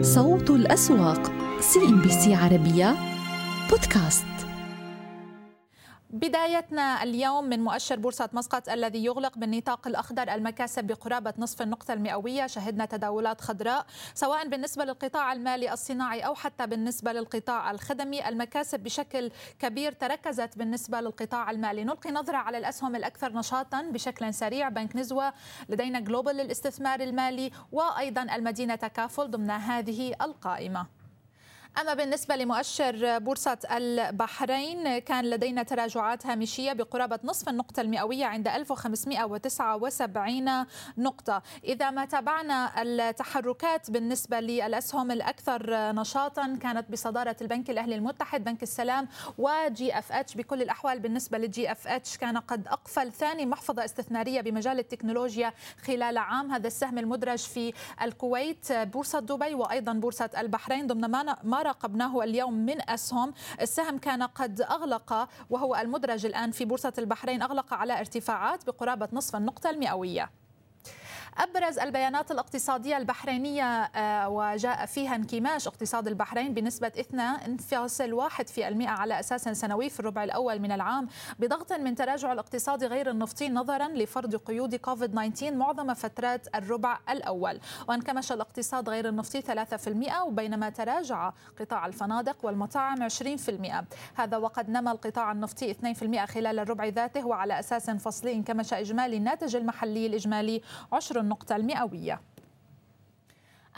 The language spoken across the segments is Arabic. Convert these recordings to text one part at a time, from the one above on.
صوت الأسواق CNBC عربية بودكاست. بدايتنا اليوم من مؤشر بورصة مسقط الذي يغلق بالنطاق الأخضر المكاسب بقرابة نصف النقطة المئوية. شهدنا تداولات خضراء سواء بالنسبة للقطاع المالي الصناعي أو حتى بالنسبة للقطاع الخدمي. المكاسب بشكل كبير تركزت بالنسبة للقطاع المالي. نلقي نظرة على الأسهم الأكثر نشاطا بشكل سريع. بنك نزوى لدينا جلوبال للاستثمار المالي وأيضا المدينة تكافل ضمن هذه القائمة. أما بالنسبة لمؤشر بورصة البحرين كان لدينا تراجعات هامشية بقرابة نصف النقطة المئوية عند 1579 نقطة. إذا ما تابعنا التحركات بالنسبة للأسهم الأكثر نشاطا كانت بصدارة البنك الأهلي المتحد بنك السلام و GFH. بكل الأحوال بالنسبة ل GFH كان قد أقفل ثاني محفظة استثمارية بمجال التكنولوجيا خلال عام هذا السهم المدرج في الكويت بورصة دبي وأيضا بورصة البحرين ضمن ما راقبناه اليوم من أسهم. السهم كان قد أغلق وهو المدرج الآن في بورصة البحرين. أغلق على ارتفاعات بقرابة نصف النقطة المئوية. أبرز البيانات الاقتصادية البحرينية آه، وجاء فيها انكماش اقتصاد البحرين بنسبة 2.1% على أساس سنوي في الربع الأول من العام بضغط من تراجع الاقتصاد غير النفطي نظرا لفرض قيود كوفيد 19 معظم فترات الربع الأول. وانكمش الاقتصاد غير النفطي 3% وبينما تراجع قطاع الفنادق والمطاعم 20% هذا وقد نما القطاع النفطي 2% خلال الربع ذاته وعلى أساس فصلي انكمش إجمالي الناتج المحلي الإجمالي 10 النقطة المئوية.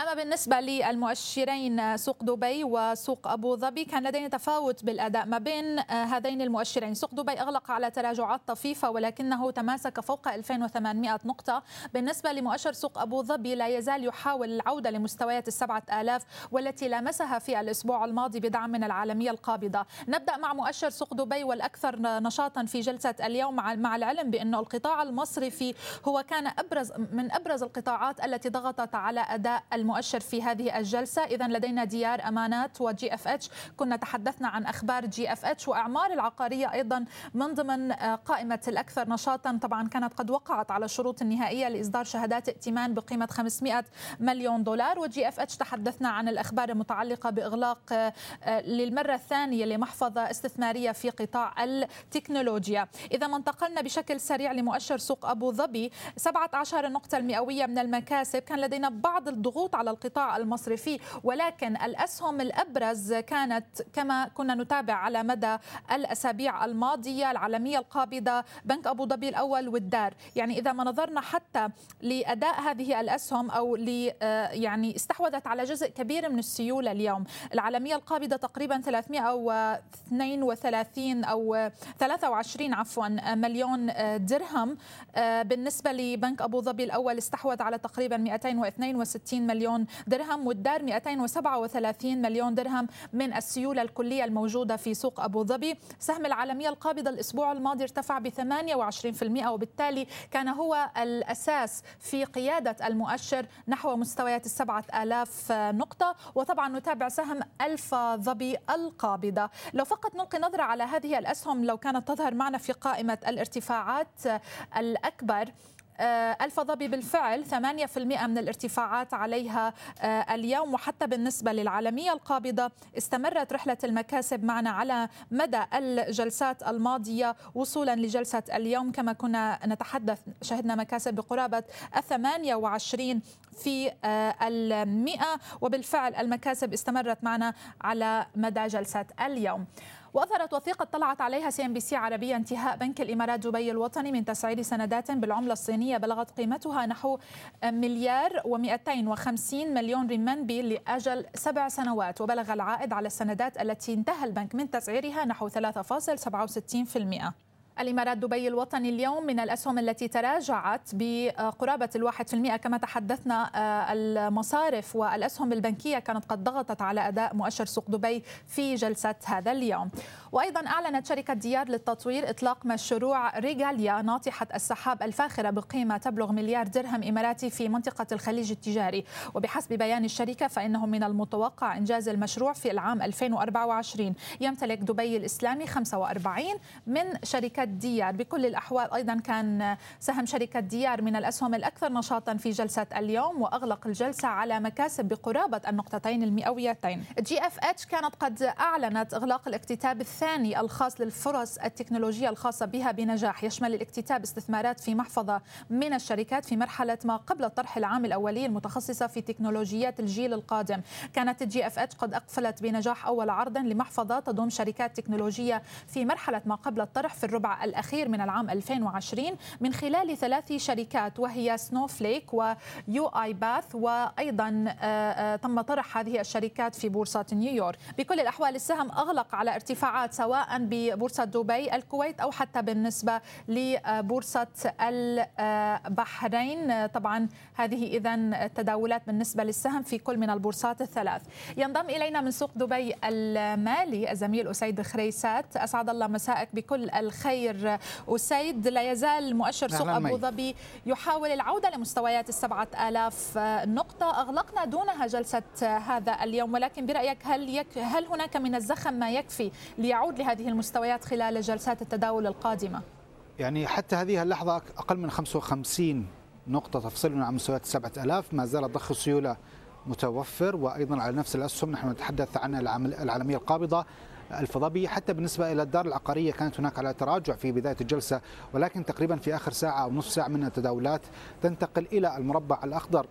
أما بالنسبة للمؤشرين سوق دبي وسوق أبو ظبي كان لدينا تفاوت بالأداء ما بين آه، هذين المؤشرين. سوق دبي أغلق على تراجعات طفيفة ولكنه تماسك فوق 2800 نقطة. بالنسبة لمؤشر سوق أبو ظبي لا يزال يحاول العودة لمستويات السبعة آلاف والتي لامسها في الأسبوع الماضي بدعم من العالمية القابضة. نبدأ مع مؤشر سوق دبي والأكثر نشاطا في جلسة اليوم مع العلم بأن القطاع المصرفي هو كان أبرز من أبرز القطاعات التي ضغطت على أداء المؤشر في هذه الجلسة. إذا لدينا ديار أمانات و GFH كنا تحدثنا عن أخبار GFH وإعمار العقارية أيضا من ضمن آه، قائمة الأكثر نشاطا. طبعا كانت قد وقعت على الشروط النهائية لإصدار شهادات ائتمان بقيمة 500 مليون دولار. و GFH تحدثنا عن الأخبار المتعلقة بإغلاق آه، للمرة الثانية لمحفظة استثمارية في قطاع التكنولوجيا. إذا ما انتقلنا بشكل سريع لمؤشر سوق أبو ظبي. 17 النقطة المئوية من المكاسب. كان لدينا بعض الضغوط الضغوط على القطاع المصرفي ولكن الأسهم الأبرز كانت كما كنا نتابع على مدى الأسابيع الماضية العالمية القابضة بنك أبو ظبي الأول والدار. يعني إذا ما نظرنا حتى لأداء هذه الأسهم أو ل آه، يعني استحوذت على جزء كبير من السيولة اليوم. العالمية القابضة تقريبا 332 أو 23 عفوا مليون آه، درهم آه، بالنسبة لبنك أبو ظبي الأول استحوذ على تقريبا 262 مليون مليون درهم والدار 237 مليون درهم من السيولة الكلية الموجودة في سوق أبو ظبي. سهم العالمية القابضة الأسبوع الماضي ارتفع ب 28% وبالتالي كان هو الأساس في قيادة المؤشر نحو مستويات السبعة آلاف نقطة. وطبعا نتابع سهم ألف ظبي القابضة. لو فقط نلقي نظرة على هذه الأسهم لو كانت تظهر معنا في قائمة الارتفاعات الأكبر الفضبي بالفعل 8% من الارتفاعات عليها آه، اليوم. وحتى بالنسبة للعالمية القابضة استمرت رحلة المكاسب معنا على مدى الجلسات الماضية وصولا لجلسة اليوم. كما كنا نتحدث شهدنا مكاسب بقرابة 28 في آه، المئة. وبالفعل المكاسب استمرت معنا على مدى جلسة اليوم. واظهرت وثيقة طلعت عليها CNBC عربية انتهاء بنك الإمارات دبي الوطني من تسعير سندات بالعملة الصينية بلغت قيمتها نحو مليار و250 مليون رنمينبي لأجل سبع سنوات وبلغ العائد على السندات التي انتهى البنك من تسعيرها نحو 3.67% الإمارات دبي الوطني اليوم من الأسهم التي تراجعت بقرابة الواحد في المئة كما تحدثنا آه، المصارف والأسهم البنكية كانت قد ضغطت على أداء مؤشر سوق دبي في جلسة هذا اليوم. وأيضا أعلنت شركة ديار للتطوير إطلاق مشروع ريغاليا ناطحة السحاب الفاخرة بقيمة تبلغ مليار درهم إماراتي في منطقة الخليج التجاري. وبحسب بيان الشركة فإنه من المتوقع إنجاز المشروع في العام 2024 يمتلك دبي الإسلامي 45 من شركات ديار. بكل الأحوال أيضا كان سهم شركة ديار من الأسهم الأكثر نشاطا في جلسة اليوم وأغلق الجلسة على مكاسب بقرابة النقطتين المئويتين. GFH كانت قد أعلنت إغلاق الاكتتاب الثاني الخاص للفرص التكنولوجية الخاصة بها بنجاح. يشمل الاكتتاب استثمارات في محفظة من الشركات في مرحلة ما قبل الطرح العام الأولي المتخصصة في تكنولوجيات الجيل القادم. كانت ال GFH قد أقفلت بنجاح أول عرض لمحفظة تضم شركات تكنولوجية في مرحلة ما قبل الطرح في الربع الأخير من العام 2020 من خلال ثلاث شركات وهي Snowflake و UiPath وأيضا آه، آه، تم طرح هذه الشركات في بورصة نيويورك. بكل الأحوال السهم أغلق على ارتفاعات سواء ببورصة دبي الكويت أو حتى بالنسبة لبورصة البحرين. طبعا هذه اذا التداولات بالنسبة للسهم في كل من البورصات الثلاث. ينضم إلينا من سوق دبي المالي الزميل أسيد خريسات. أسعد الله مساءك بكل الخير. اسيد لا يزال مؤشر سوق أبو ظبي يحاول العودة لمستويات السبعة آلاف نقطة. أغلقنا دونها جلسة هذا اليوم ولكن برأيك هل يك هل هناك من الزخم ما يكفي ليعود لهذه المستويات خلال جلسات التداول القادمة؟ يعني حتى هذه اللحظة أقل من 55 نقطة تفصلنا عن مستويات 7000 ما زال ضخ السيولة متوفر وأيضا على نفس الأسهم نحن نتحدث عن العالمية القابضة. الفضبي حتى بالنسبة إلى الدار العقارية كانت هناك على تراجع في بداية الجلسة ولكن تقريبا في آخر ساعة أو نصف ساعة من التداولات تنتقل إلى المربع الأخضر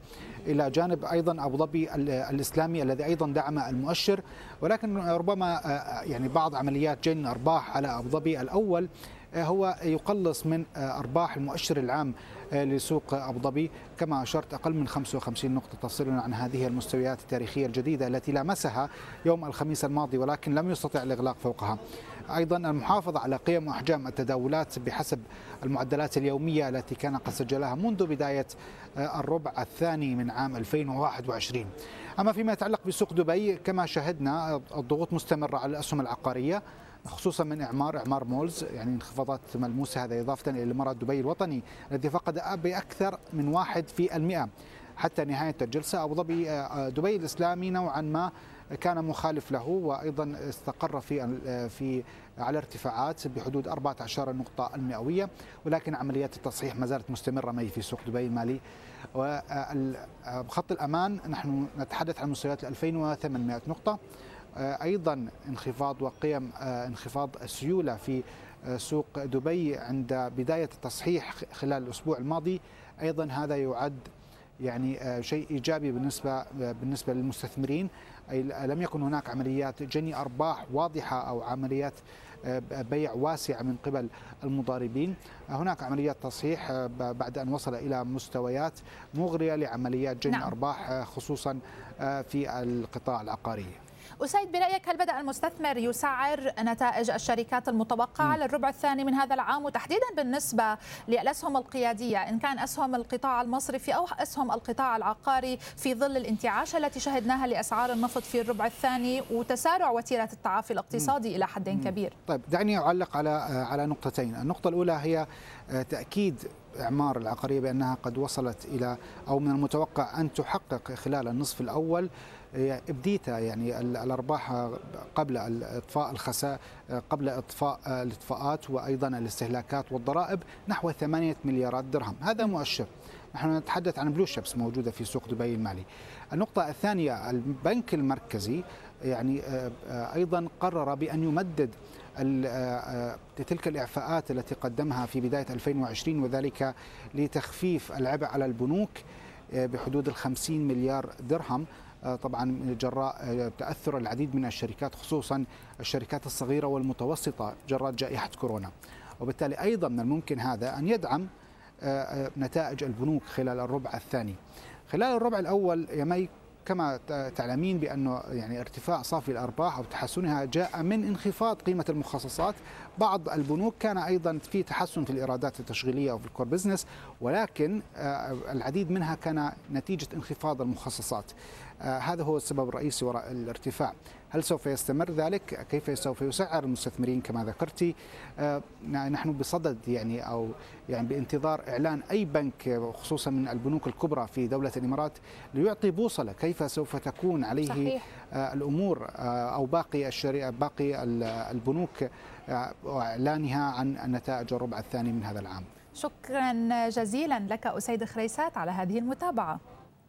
إلى جانب أيضا أبو ظبي الإسلامي الذي أيضا دعم المؤشر ولكن ربما آه، يعني بعض عمليات جن أرباح على أبو ظبي الأول هو يقلص من آه، أرباح المؤشر العام لسوق أبو ظبي. كما أشرت أقل من 55 نقطة تفصلنا عن هذه المستويات التاريخية الجديدة التي لامسها يوم الخميس الماضي ولكن لم يستطع الإغلاق فوقها. أيضا المحافظة على قيم وأحجام التداولات بحسب المعدلات اليومية التي كان قد سجلها منذ بداية الربع الثاني من عام 2021 أما فيما يتعلق بسوق دبي كما شهدنا الضغوط مستمرة على الأسهم العقارية. خصوصا من إعمار إعمار مولز يعني انخفاضات ملموسة هذا إضافة إلى الامارات دبي الوطني الذي فقد باكثر من واحد في المئة. حتى نهاية الجلسة أبو ظبي آه، دبي الإسلامي نوعا ما كان مخالف له وأيضا استقر في في على ارتفاعات بحدود 14 نقطة المئوية. ولكن عمليات التصحيح ما زالت مستمرة مي في سوق دبي المالي. وخط الأمان نحن نتحدث عن مستويات 2800 نقطة. آه، أيضا انخفاض وقيم آه، انخفاض السيولة في آه، سوق دبي عند بداية التصحيح خلال الأسبوع الماضي. أيضا هذا يعد يعني شيء إيجابي بالنسبة بالنسبة للمستثمرين. أي لم يكن هناك عمليات جني أرباح واضحة أو عمليات بيع واسعه من قبل المضاربين. هناك عمليات تصحيح بعد أن وصل إلى مستويات مغرية لعمليات جني نعم. أرباح خصوصا في القطاع العقاري. أسيد برأيك هل بدأ المستثمر يسعر نتائج الشركات المتوقعة للربع الثاني من هذا العام؟ وتحديدا بالنسبة للأسهم القيادية إن كان أسهم القطاع المصرفي أو أسهم القطاع العقاري في ظل الانتعاشة التي شهدناها لأسعار النفط في الربع الثاني وتسارع وتيرة التعافي الاقتصادي إلى حد كبير. طيب دعني أعلق على على نقطتين. النقطة الأولى هي آه، تأكيد إعمار العقارية بأنها قد وصلت إلى أو من المتوقع أن تحقق خلال النصف الأول EBITDA يعني الأرباح قبل إطفاء الخسائر قبل إطفاء الإطفاءات وأيضا الاستهلاكات والضرائب نحو 8 مليارات درهم. هذا مؤشر. نحن نتحدث عن blue chips موجودة في سوق دبي المالي. النقطة الثانية البنك المركزي يعني أيضا قرر بأن يمدد تلك الإعفاءات التي قدمها في بداية 2020 وذلك لتخفيف العبء على البنوك بحدود ال 50 مليار درهم. طبعا جراء آه، تأثر العديد من الشركات خصوصا الشركات الصغيرة والمتوسطة جراء جائحة كورونا. وبالتالي أيضا من الممكن هذا أن يدعم آه، نتائج البنوك خلال الربع الثاني. خلال الربع الأول يا مي كما تعلمين بأنه يعني ارتفاع صافي الأرباح أو تحسنها جاء من انخفاض قيمة المخصصات، بعض البنوك كان أيضا في تحسن في الإيرادات التشغيلية وفي الكور بزنس ولكن العديد منها كان نتيجة انخفاض المخصصات. هذا هو السبب الرئيسي وراء الارتفاع هل سوف يستمر ذلك كيف سوف يسعر المستثمرين كما ذكرتي نحن بصدد يعني أو يعني بانتظار إعلان أي بنك خصوصا من البنوك الكبرى في دولة الإمارات ليعطي بوصلة كيف سوف تكون عليه صحيح. الأمور أو باقي الشريعة باقي البنوك وإعلانها عن النتائج الربع الثاني من هذا العام. شكرا جزيلا لك أسيد خريسات على هذه المتابعة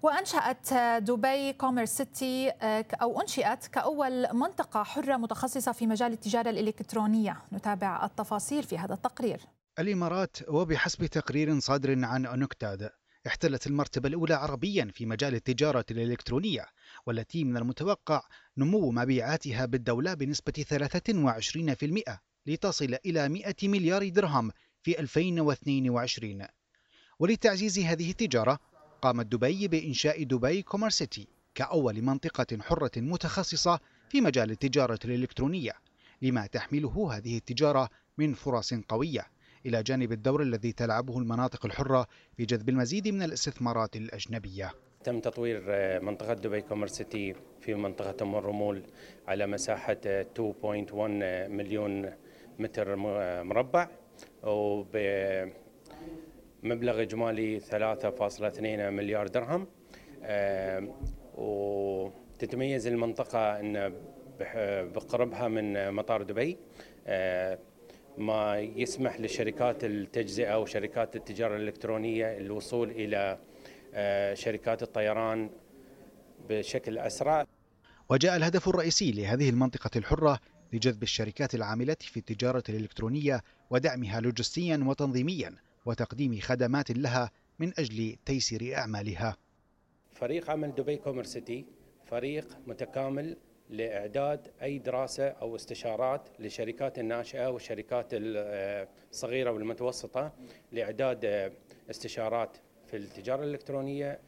وأنشأت دبي كوميرس سيتي أو أنشئت كأول منطقة حرة متخصصة في مجال التجارة الإلكترونية. نتابع التفاصيل في هذا التقرير. الإمارات وبحسب تقرير صادر عن أنكتاد احتلت المرتبة الأولى عربيا في مجال التجارة الإلكترونية والتي من المتوقع نمو مبيعاتها بالدولة بنسبة 23% لتصل إلى 100 مليار درهم في 2022 ولتعزيز هذه التجارة قامت دبي بإنشاء دبي كومرسيتي كأول منطقة حرة متخصصة في مجال التجارة الإلكترونية. لما تحمله هذه التجارة من فرص قوية. إلى جانب الدور الذي تلعبه المناطق الحرة في جذب المزيد من الاستثمارات الأجنبية. تم تطوير منطقة دبي كومرسيتي في منطقة أم الرمول على مساحة 2.1 مليون متر مربع. وبمبلغ إجمالي 3.2 مليار درهم. وتتميز المنطقة أن بقربها من مطار دبي. ما يسمح لشركات التجزئة وشركات التجارة الإلكترونية الوصول إلى شركات الطيران بشكل أسرع. وجاء الهدف الرئيسي لهذه المنطقة الحرة لجذب الشركات العاملة في التجارة الإلكترونية ودعمها لوجستيا وتنظيميا. وتقديم خدمات لها من أجل تيسير أعمالها. فريق عمل دبي كومرسيتي فريق متكامل لإعداد أي دراسة أو استشارات للشركات الناشئة والشركات الصغيرة والمتوسطة لإعداد استشارات في التجارة الإلكترونية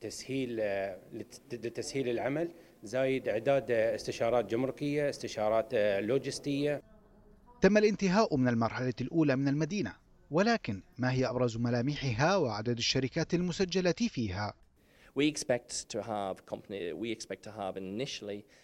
تسهيل لتسهيل العمل زايد إعداد استشارات جمركية استشارات لوجستية. تم الانتهاء من المرحلة الأولى من المدينة. ولكن ما هي أبرز ملامحها وعدد الشركات المسجلة فيها؟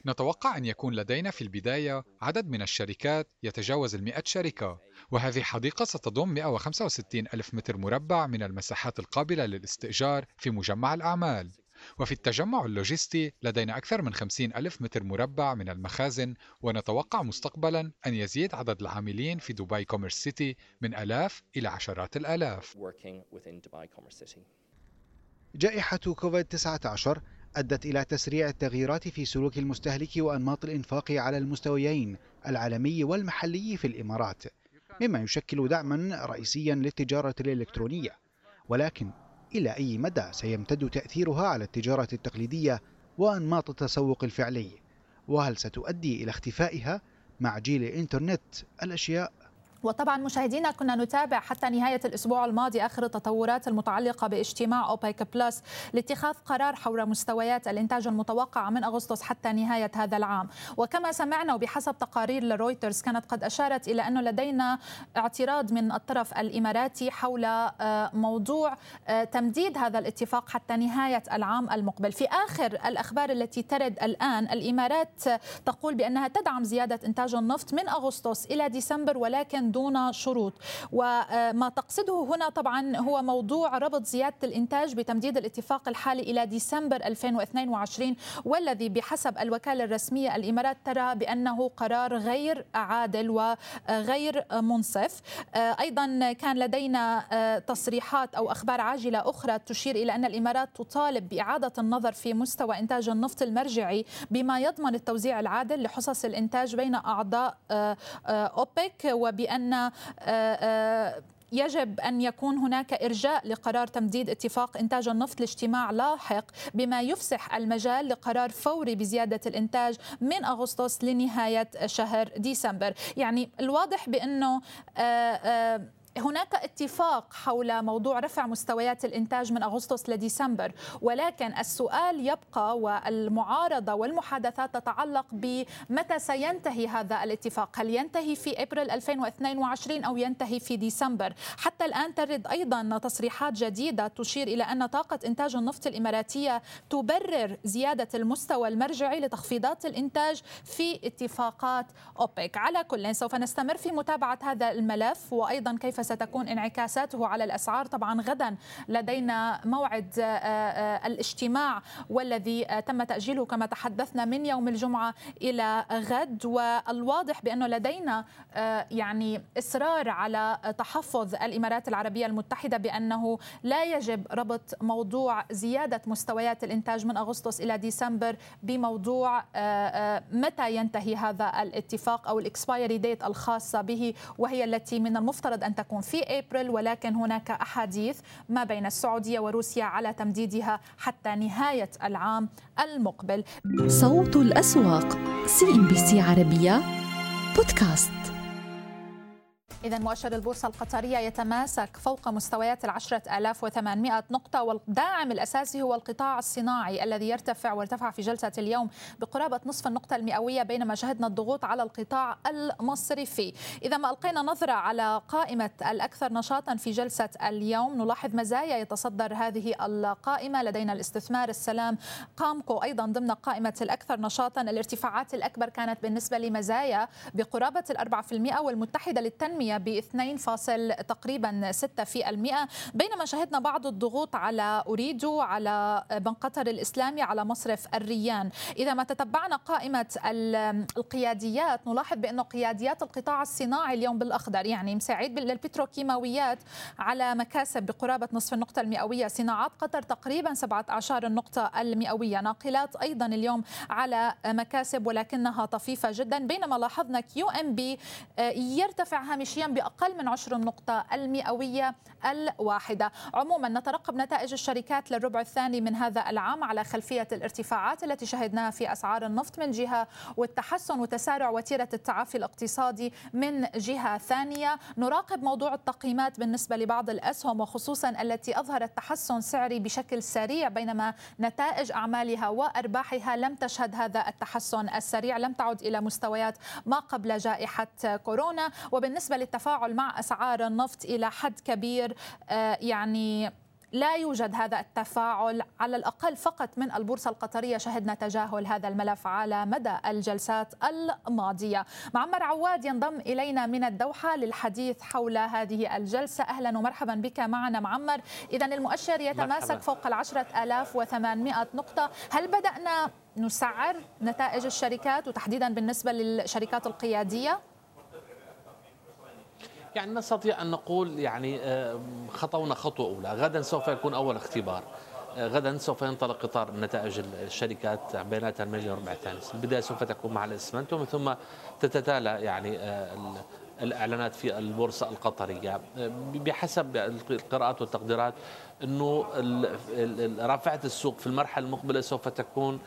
نتوقع أن يكون لدينا في البداية عدد من الشركات يتجاوز المئة شركة وهذه الحديقة ستضم 165 ألف متر مربع من المساحات القابلة للاستئجار في مجمع الأعمال وفي التجمع اللوجستي لدينا أكثر من 50 ألف متر مربع من المخازن ونتوقع مستقبلا أن يزيد عدد العاملين في دبي CommerCity من ألاف إلى عشرات الآلاف. جائحة كوفيد-19 أدت إلى تسريع التغييرات في سلوك المستهلك وأنماط الإنفاق على المستويين العالمي والمحلي في الإمارات مما يشكل دعما رئيسيا للتجارة الإلكترونية. ولكن إلى أي مدى سيمتد تأثيرها على التجارة التقليدية وأنماط التسوق الفعلي؟ وهل ستؤدي إلى اختفائها مع جيل الإنترنت؟ الأشياء وطبعا مشاهدينا كنا نتابع حتى نهاية الأسبوع الماضي آخر التطورات المتعلقة باجتماع أوبك بلس لاتخاذ قرار حول مستويات الإنتاج المتوقعة من أغسطس حتى نهاية هذا العام. وكما سمعنا وبحسب تقارير لرويترز كانت قد أشارت إلى أنه لدينا اعتراض من الطرف الإماراتي حول آه، موضوع آه، تمديد هذا الاتفاق حتى نهاية العام المقبل. في آخر الأخبار التي ترد الآن الإمارات تقول بأنها تدعم زيادة إنتاج النفط من أغسطس إلى ديسمبر ولكن دون شروط. وما تقصده هنا طبعا هو موضوع ربط زيادة الإنتاج بتمديد الاتفاق الحالي إلى ديسمبر 2022 والذي بحسب الوكالة الرسمية الإمارات ترى بأنه قرار غير عادل وغير منصف. أيضا كان لدينا تصريحات أو أخبار عاجلة أخرى تشير إلى أن الإمارات تطالب بإعادة النظر في مستوى إنتاج النفط المرجعي بما يضمن التوزيع العادل لحصص الإنتاج بين أعضاء أوبك وبأن أن آه، آه، يجب أن يكون هناك إرجاء لقرار تمديد اتفاق إنتاج النفط لاجتماع لاحق بما يفسح المجال لقرار فوري بزيادة الإنتاج من أغسطس لنهاية شهر ديسمبر. يعني الواضح بأنه آه، هناك اتفاق حول موضوع رفع مستويات الإنتاج من أغسطس لديسمبر ولكن السؤال يبقى والمعارضة والمحادثات تتعلق بمتى سينتهي هذا الاتفاق؟ هل ينتهي في أبريل 2022 أو ينتهي في ديسمبر؟ حتى الآن ترد أيضا تصريحات جديدة تشير إلى أن طاقة إنتاج النفط الإماراتية تبرر زيادة المستوى المرجعي لتخفيضات الإنتاج في اتفاقات أوبك. على كل سوف نستمر في متابعة هذا الملف وأيضا كيف ستكون انعكاساته على الأسعار. طبعا غدا لدينا موعد آه، آه، الاجتماع والذي آه، تم تأجيله كما تحدثنا من يوم الجمعة إلى غد. والواضح بأنه لدينا يعني إصرار على تحفظ الإمارات العربية المتحدة بأنه لا يجب ربط موضوع زيادة مستويات الإنتاج من أغسطس إلى ديسمبر بموضوع متى ينتهي هذا الاتفاق أو ال expiry date الخاصة به وهي التي من المفترض أن تكون في ابريل ولكن هناك أحاديث ما بين السعودية وروسيا على تمديدها حتى نهاية العام المقبل. صوت الأسواق CNBC عربية بودكاست إذا مؤشر البورصة القطرية يتماسك فوق مستويات العشرة آلاف وثمانمائة نقطة والداعم الأساسي هو القطاع الصناعي الذي يرتفع وارتفع في جلسة اليوم بقرابة نصف النقطة المئوية بينما شهدنا الضغوط على القطاع المصرفي. إذا ما ألقينا نظرة على قائمة الأكثر نشاطا في جلسة اليوم نلاحظ مزايا يتصدر هذه القائمة. لدينا الاستثمار السلام قامكو أيضا ضمن قائمة الأكثر نشاطا. الارتفاعات الأكبر كانت بالنسبة لمزايا بقرابة الأربعة في المئة والمتحدة للتنمية ب 2 فاصل تقريبا 6 في المئة. بينما شهدنا بعض الضغوط على أريدو على بن قطر الإسلامي على مصرف الريان. إذا ما تتبعنا قائمة القياديات نلاحظ بأنه قياديات القطاع الصناعي اليوم بالأخضر يعني مسيعيد للبتروكيماويات على مكاسب بقرابة نصف النقطة المئوية. صناعات قطر تقريبا 17 النقطة المئوية. ناقلات أيضا اليوم على مكاسب ولكنها طفيفة جدا. بينما لاحظنا QNB يرتفع هامشيا بأقل من عشر النقطة المئوية الواحدة. عموما نترقب نتائج الشركات للربع الثاني من هذا العام على خلفية الارتفاعات التي شهدناها في أسعار النفط من جهة والتحسن وتسارع وتيرة التعافي الاقتصادي من جهة ثانية. نراقب موضوع التقييمات بالنسبة لبعض الأسهم وخصوصا التي أظهرت تحسن سعري بشكل سريع بينما نتائج أعمالها وأرباحها لم تشهد هذا التحسن السريع. لم تعد إلى مستويات ما قبل جائحة كورونا. وبالنسبة للتفاعل مع أسعار النفط إلى حد كبير. آه، يعني لا يوجد هذا التفاعل على الأقل فقط من البورصة القطرية شهدنا تجاهل هذا الملف على مدى الجلسات الماضية. معمر عواد ينضم إلينا من الدوحة للحديث حول هذه الجلسة. أهلا ومرحبا بك معنا معمر. إذا المؤشر يتماسك مرحبا. فوق العشرة آلاف وثمانمائة نقطة. هل بدأنا نسعر نتائج الشركات وتحديدا بالنسبة للشركات القيادية؟ يعني نستطيع أن نقول يعني آه، خطونا خطوة أولى. غدا سوف يكون أول اختبار. آه، غدا سوف ينطلق قطار نتائج الشركات بيناتها المليون ربع الثاني البداية سوف تكون مع الإسمنت ومن ثم تتتالى يعني آه، الإعلانات في البورصة القطرية. بحسب القراءات والتقديرات إنه رافعة السوق في المرحلة المقبلة سوف تكون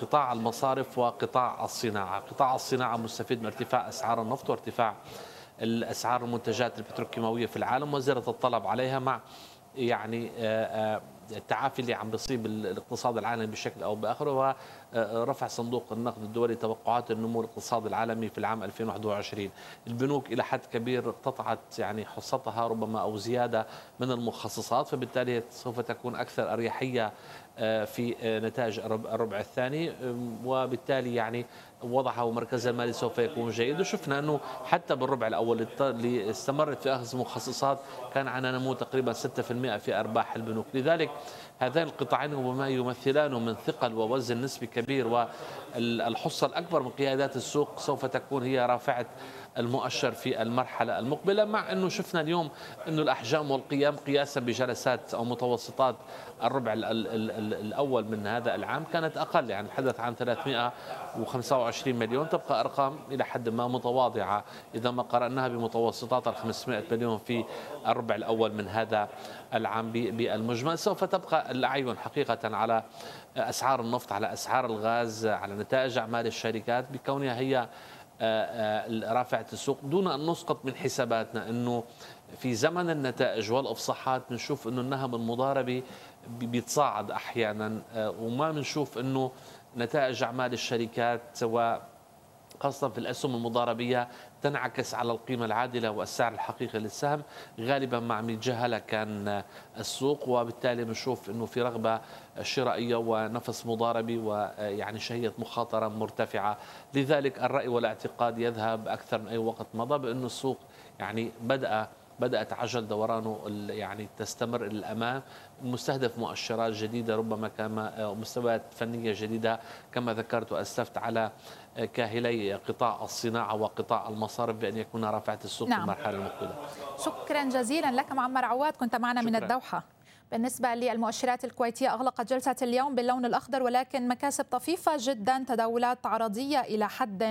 قطاع المصارف وقطاع الصناعة، قطاع الصناعة مستفيد من ارتفاع أسعار النفط وارتفاع الأسعار المنتجات البتروكيماوية في العالم وزياده الطلب عليها مع يعني آه، آه، التعافي اللي عم بيصيب الاقتصاد العالمي بشكل أو بآخر. ورفع صندوق النقد الدولي توقعات النمو الاقتصادي العالمي في العام 2021 البنوك إلى حد كبير اقتطعت يعني حصتها ربما أو زيادة من المخصصات فبالتالي سوف تكون أكثر أريحية آه، في نتائج الربع الثاني. وبالتالي يعني وضعه مركز المالي سوف يكون جيد. وشفنا أنه حتى بالربع الأول اللي استمرت في أخذ مخصصات كان عندنا نمو تقريبا 6% في أرباح البنوك. لذلك هذان القطاعين وما يمثلان من ثقل ووزن نسبي كبير والحصة الأكبر من قيادات السوق سوف تكون هي رافعة المؤشر في المرحلة المقبلة مع أنه شفنا اليوم أنه الأحجام والقيام قياسا بجلسات أو متوسطات الربع الأول من هذا العام كانت أقل يعني نتحدث عن 325 مليون. تبقى أرقام إلى حد ما متواضعة إذا ما قرأناها بمتوسطات ال 500 مليون في الربع الأول من هذا العام بالمجمل. سوف تبقى الأعين حقيقة على أسعار النفط على أسعار الغاز على نتائج أعمال الشركات بكونها هي رافعة السوق دون أن نسقط من حساباتنا إنه في زمن النتائج والأفصاحات بنشوف إنه النهم المضاربة بيتصاعد أحيانا وما بنشوف إنه نتائج أعمال الشركات سواء خاصة في الأسهم المضاربية تنعكس على القيمة العادلة والسعر الحقيقي للسهم. غالبا عم يتجاهلها كان السوق وبالتالي بنشوف أنه في رغبة شرائية ونفس مضاربي ويعني شهية مخاطرة مرتفعة. لذلك الرأي والاعتقاد يذهب أكثر من أي وقت مضى بأنه السوق يعني بدأ بدأت عجل دورانه يعني تستمر إلى الامام مستهدف مؤشرات جديدة ربما كما مستويات فنية جديدة كما ذكرت وأسلفت على كاهلي قطاع الصناعة وقطاع المصارف بأن يكون رافعة السوق نعم. في المرحلة المقبلة. شكرا جزيلا لك معمر عواد كنت معنا شكرا. من الدوحة. بالنسبة للمؤشرات الكويتية أغلقت جلسة اليوم باللون الأخضر ولكن مكاسب طفيفة جدا تداولات عرضية إلى حد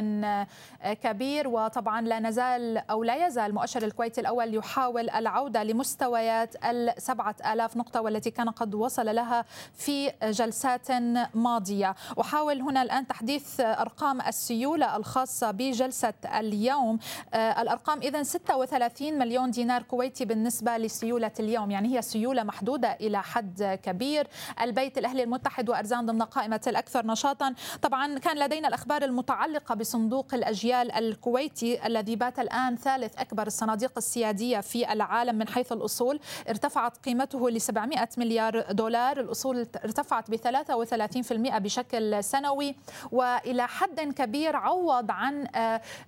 كبير. وطبعا لا نزال أو لا يزال المؤشر الكويتي الأول يحاول العودة لمستويات السبعة آلاف نقطة والتي كان قد وصل لها في جلسات ماضية. أحاول هنا الآن تحديث أرقام السيولة الخاصة بجلسة اليوم. الأرقام إذن 36 مليون دينار كويتي بالنسبة لسيولة اليوم يعني هي سيولة محدودة إلى حد كبير. البيت الأهلي المتحد وأرزان ضمن قائمة الأكثر نشاطا. طبعا كان لدينا الأخبار المتعلقة بصندوق الأجيال الكويتي الذي بات الآن ثالث أكبر الصناديق السيادية في العالم من حيث الأصول. ارتفعت قيمته ل 700 مليار دولار. الأصول ارتفعت ب 33% بشكل سنوي. وإلى حد كبير عوض عن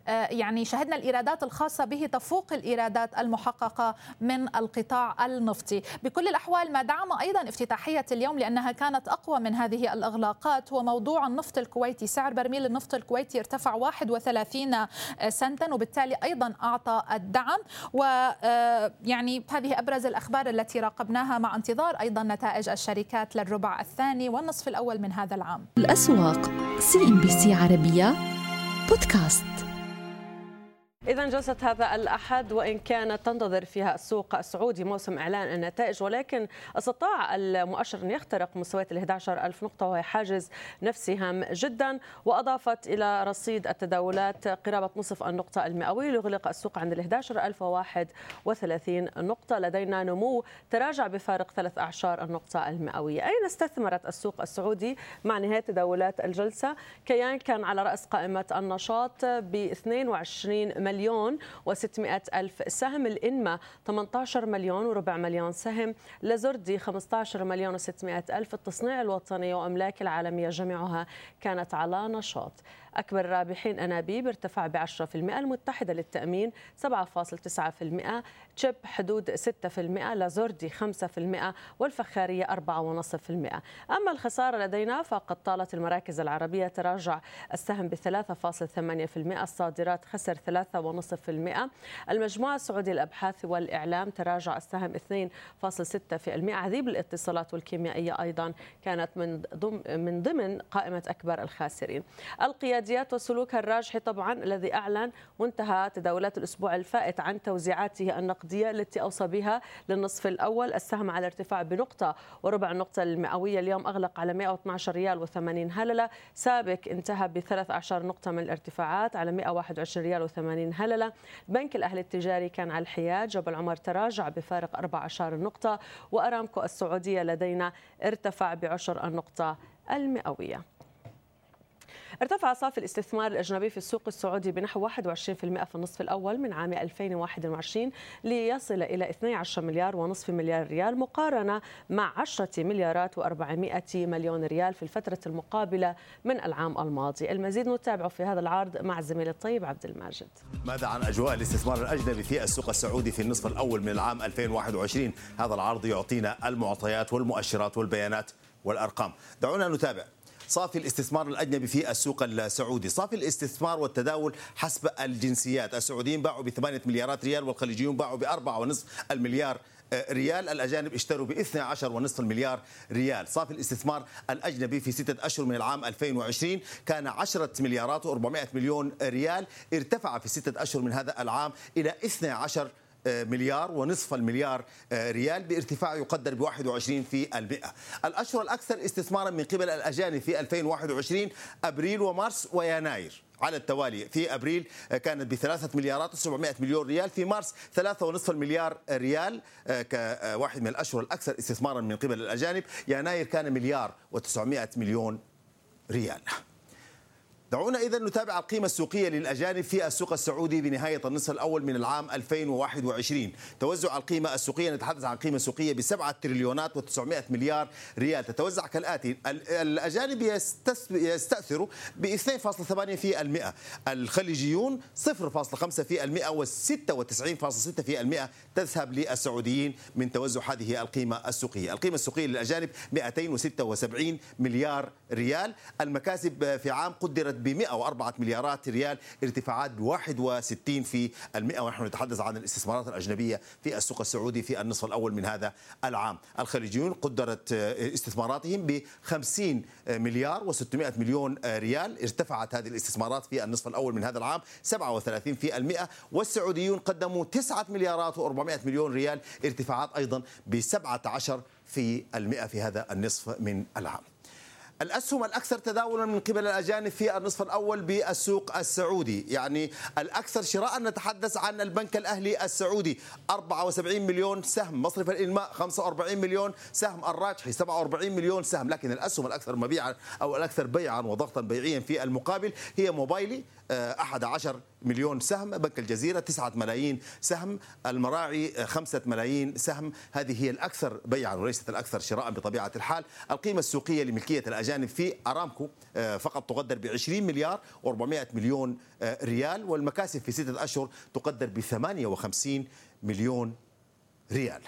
يعني شهدنا الإيرادات الخاصة به تفوق الإيرادات المحققة من القطاع النفطي. بكل الأحوال ما دعم أيضا افتتاحية اليوم لأنها كانت أقوى من هذه الإغلاقات هو موضوع النفط الكويتي. سعر برميل النفط الكويتي ارتفع 31 سنتا وبالتالي أيضا أعطى الدعم. ويعني هذه أبرز الأخبار التي راقبناها مع انتظار أيضا نتائج الشركات للربع الثاني والنصف الأول من هذا العام. الأسواق CNBC عربية بودكاست. إذا جلسة هذا الأحد وإن كانت تنتظر فيها السوق السعودي موسم إعلان النتائج ولكن استطاع المؤشر أن يخترق مستويات ال 11 ألف نقطة وهي حاجز نفسي هام جدا وأضافت إلى رصيد التداولات قرابة نصف النقطة المئوي ليغلق السوق عند ال 11 ألف 31 نقطة. لدينا نمو تراجع بفارق ثلاث أعشار النقطة المئوية. أين استثمرت السوق السعودي مع نهاية تداولات الجلسة؟ كيان كان على رأس قائمة النشاط ب 22 مليون مليون و600 ألف سهم. الإنما 18 مليون وربع مليون سهم. لزردي 15 مليون و600 ألف. التصنيع الوطني وأملاك العالمية جميعها كانت على نشاط. أكبر الرابحين أنابيب ارتفع ب 10% المتحدة للتأمين 7.9% تشيب حدود 6% لازوردي 5% والفخارية 4.5% أما الخسارة لدينا فقد طالت المراكز العربية تراجع السهم ب 3.8% الصادرات خسر 3.5% المجموعة السعودية للأبحاث والإعلام تراجع السهم 2.6% عذيب الاتصالات والكيميائية أيضا كانت من ضمن من ضمن قائمة أكبر الخاسرين. القياديات وسلوكها الراجحي طبعا الذي أعلن وانتهى تداولات الأسبوع الفائت عن توزيعاته النقدية التي أوصى بها للنصف الأول. السهم على ارتفاع بنقطة وربع النقطة المئوية اليوم أغلق على 112 ريال و80 هللة. سابق انتهى ب 13 نقطة من الارتفاعات على 121 ريال و80 هللة. بنك الأهلي التجاري كان على الحياد. جبل عمر تراجع بفارق 14 نقطة. وأرامكو السعودية لدينا ارتفع بعشر النقطة المئوية. ارتفع صافي الاستثمار الأجنبي في السوق السعودي بنحو 21% في النصف الأول من عام 2021 ليصل إلى 12 مليار ونصف مليار ريال مقارنة مع 10 مليارات و400 مليون ريال في الفترة المقابلة من العام الماضي. المزيد نتابعه في هذا العرض مع زميل الطيب عبد الماجد. ماذا عن أجواء الاستثمار الأجنبي في السوق السعودي في النصف الأول من العام 2021 هذا العرض يعطينا المعطيات والمؤشرات والبيانات والأرقام. دعونا نتابع. صافي الاستثمار الأجنبي في السوق السعودي. صافي الاستثمار والتداول حسب الجنسيات. السعوديين باعوا ب 8 مليارات ريال والخليجيون باعوا ب 4.5 المليار ريال. الأجانب اشتروا ب 12.5 المليار ريال. صافي الاستثمار الأجنبي في ستة أشهر من العام 2020 كان 10 مليارات و400 مليون ريال. ارتفع في ستة أشهر من هذا العام إلى 12 مليار ونصف المليار ريال بارتفاع يقدر ب 21 في المئة. الأشهر الأكثر استثمارا من قبل الأجانب في 2021 أبريل ومارس ويناير. على التوالي في أبريل كانت بثلاثة مليارات و700 مليون ريال في مارس ثلاثة ونصف المليار ريال كواحد من الأشهر الأكثر استثمارا من قبل الأجانب. يناير كان مليار و900 مليون ريال. دعونا اذا نتابع القيمة السوقية للأجانب في السوق السعودي بنهاية النصف الأول من العام 2021 توزع القيمة السوقية نتحدث عن قيمة سوقية ب 7 تريليونات و900 مليار ريال. تتوزع كالآتي الأجانب يستاثروا ب 2.8% الخليجيون 0.5% و96.6% تذهب للسعوديين من توزع هذه القيمة السوقية. القيمة السوقية للأجانب 276 مليار ريال. المكاسب في عام قدرت ب 104 مليارات ريال ارتفاعات ب 61 في المئة. ونحن نتحدث عن الاستثمارات الأجنبية في السوق السعودي في النصف الأول من هذا العام. الخليجيون قدرت استثماراتهم ب 50 مليار و600 مليون ريال. ارتفعت هذه الاستثمارات في النصف الأول من هذا العام 37 في المئة. والسعوديون قدموا 9 مليارات و400 مليون ريال ارتفاعات أيضا ب 17 في المئة في هذا النصف من العام. الأسهم الأكثر تداولا من قبل الأجانب في النصف الأول بالسوق السعودي. يعني الأكثر شراء نتحدث عن البنك الأهلي السعودي. 74 مليون سهم مصرف الإنماء 45 مليون سهم الراجحي 47 مليون سهم. لكن الأسهم الأكثر مبيعا أو الأكثر بيعا وضغطا بيعيا في المقابل هي موبايلي. 11 مليون سهم بنك الجزيرة 9 ملايين سهم المراعي 5 ملايين سهم. هذه هي الأكثر بيعا وليست الأكثر شراء بطبيعة الحال. القيمة السوقية لملكية الأجانب في أرامكو فقط تقدر ب 20 مليار و400 مليون ريال والمكاسب في ستة أشهر تقدر ب 58 مليون ريال.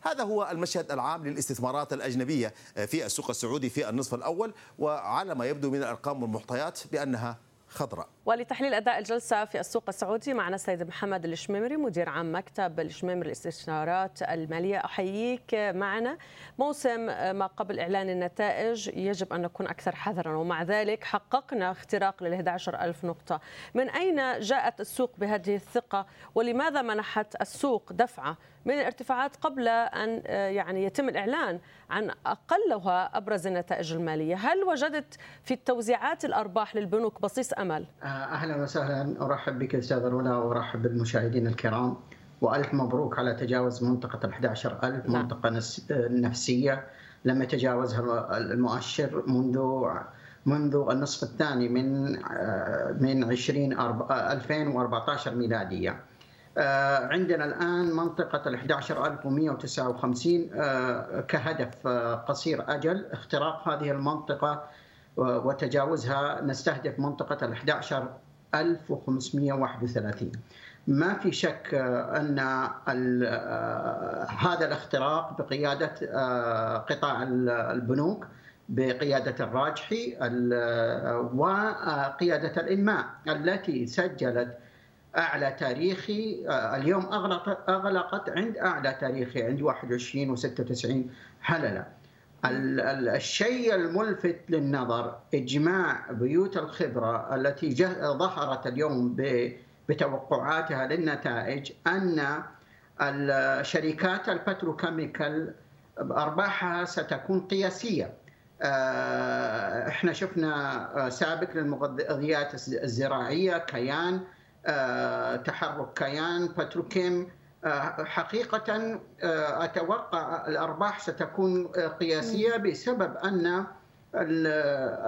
هذا هو المشهد العام للاستثمارات الأجنبية في السوق السعودي في النصف الأول وعلى ما يبدو من الأرقام والمحتويات بأنها خضراء. ولتحليل أداء الجلسة في السوق السعودي معنا السيد محمد الشميمري مدير عام مكتب الشميمري للاستشارات المالية. أحييك معنا. موسم ما قبل إعلان النتائج يجب أن نكون أكثر حذرا ومع ذلك حققنا اختراق لل 11000 نقطة. من أين جاءت السوق بهذه الثقة؟ ولماذا منحت السوق دفعة من الارتفاعات قبل أن يعني يتم الإعلان عن أقلها أبرز النتائج المالية، هل وجدت في التوزيعات الأرباح للبنوك بصيص أمل؟ أهلا وسهلا أرحب بك أستاذ رولا وأرحب بالمشاهدين الكرام وألف مبروك على تجاوز منطقة ال 11000 منطقة نفسية لم يتجاوزها المؤشر منذ منذ النصف الثاني من من 20 2014 ميلادية. عندنا الآن منطقة ال 11159 كهدف قصير أجل اختراق هذه المنطقة وتجاوزها نستهدف منطقة ال 11531 ما في شك أن هذا الاختراق بقيادة قطاع البنوك بقيادة الراجحي وقيادة الإنماء التي سجلت أعلى تاريخي اليوم اغلقت أغلقت عند أعلى تاريخي عند 21 و96 حلله. الشيء الملفت للنظر إجماع بيوت الخبرة التي ظهرت اليوم بتوقعاتها للنتائج أن الشركات البتروكيميكال أرباحها ستكون قياسية. إحنا شفنا سابق للمغذيات الزراعية كيان تحرك كيان بتروكيم حقيقة أتوقع الأرباح ستكون قياسية بسبب أن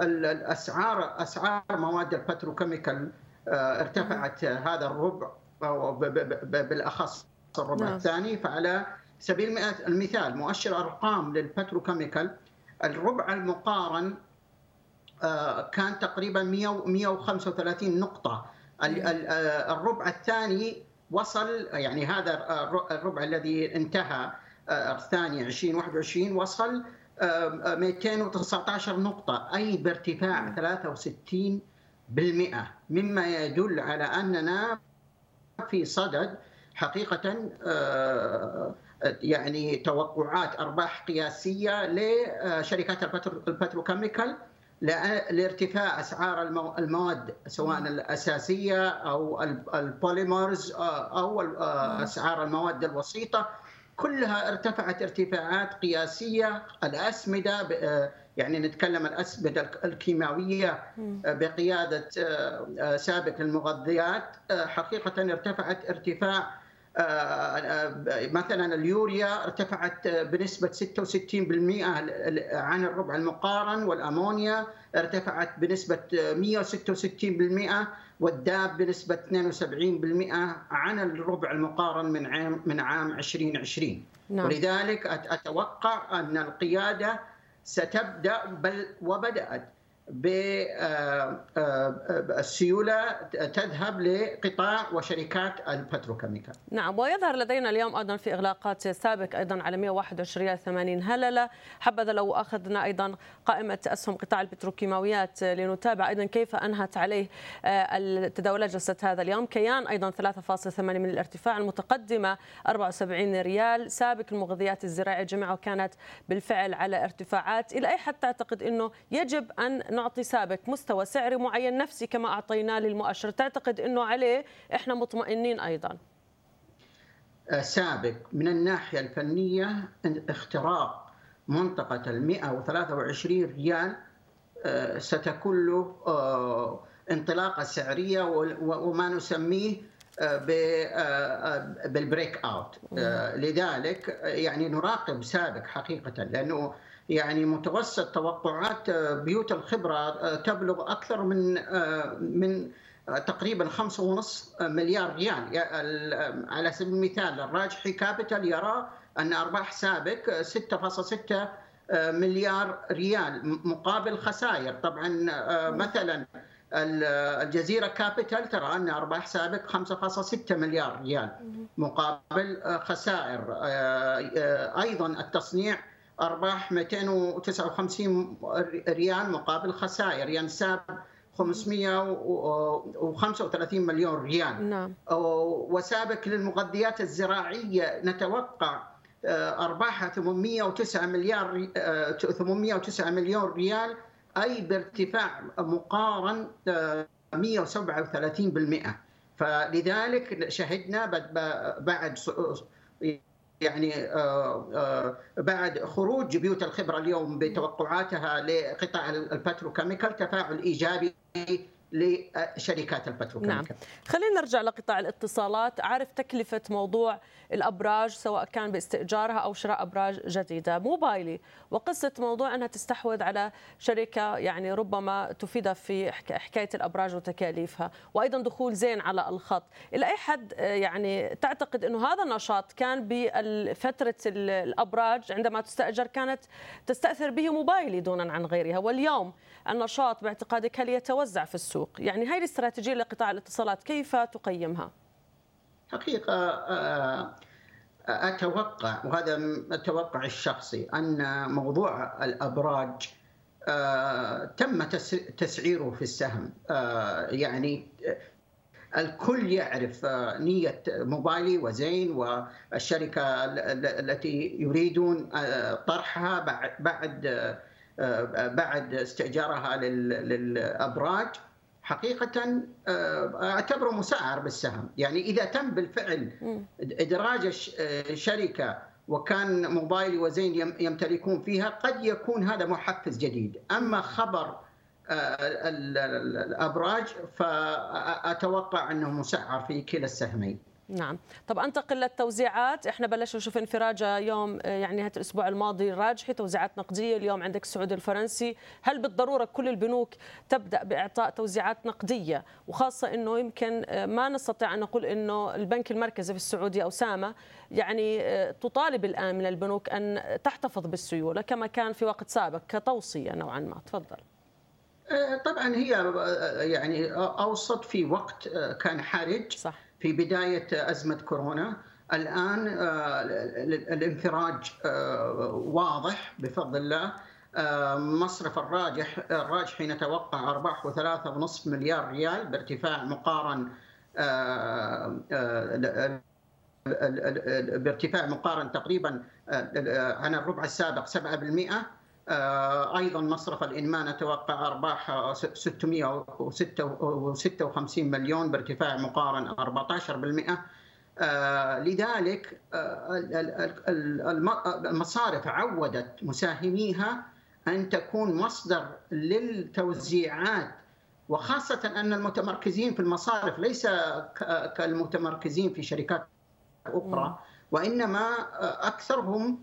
الأسعار أسعار مواد ال petrochemical ارتفعت هذا الربع بالأخص الربع نعم. الثاني. فعلى سبيل المثال مؤشر أرقام لل petrochemical الربع المقارن كان تقريبا 135 نقطة. الربع الثاني وصل يعني هذا الربع الذي انتهى الثاني 2021 وصل 219 نقطة أي بارتفاع 63 بالمئة. مما يدل على أننا في صدد حقيقة يعني توقعات أرباح قياسية لشركات ال petrochemical. لارتفاع أسعار المواد سواء الأساسية أو ال polymers أو أسعار المواد الوسيطة. كلها ارتفعت ارتفاعات قياسية الأسمدة يعني نتكلم الأسمدة الكيماوية بقيادة سابق المغذيات حقيقة ارتفعت ارتفاع مثلا اليوريا ارتفعت بنسبة 66% عن الربع المقارن والأمونيا ارتفعت بنسبة 166% والداب بنسبة 72% عن الربع المقارن من عام من عام 2020 نعم. ولذلك أتوقع أن القيادة ستبدأ بل وبدأت بالسيوله تذهب لقطاع وشركات البتروكيميكال. نعم ويظهر لدينا اليوم أيضا في إغلاقات سابق أيضا على 121 ريال 80 هللة، حبذا لو أخذنا أيضا قائمة أسهم قطاع البتروكيماويات لنتابع أيضا كيف أنهت عليه التداولات جلسة هذا اليوم، كيان أيضا 3.8 من الارتفاع، المتقدمة 74 ريال، سابق المغذيات الزراعية جميعها كانت بالفعل على ارتفاعات، إلى أي حد تعتقد إنه يجب أن نعطي سابق مستوى سعري معين نفسي كما أعطيناه للمؤشر. تعتقد أنه عليه إحنا مطمئنين أيضا. آه، سابق. من الناحية الفنية اختراق منطقة ال 123 ريال آه، ستكون له آه، انطلاقة سعرية وما نسميه بال breakout. لذلك يعني نراقب سابق حقيقة لأنه يعني متوسط توقعات آه، بيوت الخبرة آه، تبلغ أكثر من آه، من تقريبا 5.5 مليار ريال. على سبيل المثال الراجحي Capital يرى أن أرباح سابق 6.6 مليار ريال مقابل خسائر. طبعا مثلا الجزيرة Capital ترى أن أرباح سابق 5.6 مليار ريال مقابل خسائر. أيضا التصنيع أرباح 259 ريال مقابل خسائر بنسبة 535 مليون ريال نعم. وسابك للمغذيات الزراعية نتوقع آه، ارباحها 809 مليار 809 آه، مليون ريال أي بارتفاع مقارن 137% آه، فلذلك شهدنا بعد يعني آه، آه، بعد خروج بيوت الخبرة اليوم بتوقعاتها لقطاع ال petrochemical تفاعل إيجابي لشركات ال petrochemical نعم. خلينا نرجع لقطاع الاتصالات. عارف تكلفة موضوع الأبراج سواء كان باستئجارها أو شراء أبراج جديدة. موبايلي وقصة موضوع أنها تستحوذ على شركة يعني ربما تفيدها في حكاية الأبراج وتكاليفها. وأيضا دخول زين على الخط. إلى أي حد يعني تعتقد أنه هذا النشاط كان بفترة الأبراج عندما تستأجر كانت تستأثر به موبايلي دونا عن غيرها. واليوم النشاط باعتقادك هل يتوزع في السوق؟ يعني هاي الاستراتيجية لقطاع الاتصالات كيف تقيمها؟ حقيقة آه، أتوقع وهذا التوقع الشخصي أن موضوع الأبراج آه، تم تسعيره في السهم. آه، يعني الكل يعرف نية موبايلي وزين والشركة التي يريدون طرحها بعد بعد استئجارها للأبراج. حقيقة آه، أعتبره مسعر بالسهم. يعني إذا تم بالفعل إدراج شركة وكان موبايلي وزين يمتلكون فيها قد يكون هذا محفز جديد. أما خبر آه، الأبراج فاتوقع أنه مسعر في كلا السهمين. نعم. طب أنتقل للتوزيعات. إحنا بلشنا نشوف انفراجه يوم آه، يعني هذا الأسبوع الماضي راجحي توزيعات نقدية. اليوم عندك السعودي الفرنسي. هل بالضرورة كل البنوك تبدأ بإعطاء توزيعات نقدية؟ وخاصة إنه يمكن آه، ما نستطيع أن نقول إنه البنك المركزي في السعودية أو سامه يعني آه، تطالب الآن من البنوك أن تحتفظ بالسيولة كما كان في وقت سابق كتوصية نوعا ما. تفضل. طبعا هي يعني أوسط في وقت كان حرج. صح. في بداية أزمة كورونا. الآن آه، الانفراج آه، واضح بفضل الله. آه، مصرف الراجح الراجح نتوقع ارباحه 3.5 مليار ريال بارتفاع مقارن بارتفاع مقارن تقريبا عن الربع السابق 7% أيضا مصرف الإنماء نتوقع أرباح 656 مليون بارتفاع مقارن 14% لذلك المصارف عودت مساهميها أن تكون مصدر للتوزيعات. وخاصة أن المتمركزين في المصارف ليس كالمتمركزين في شركات أخرى وإنما أكثرهم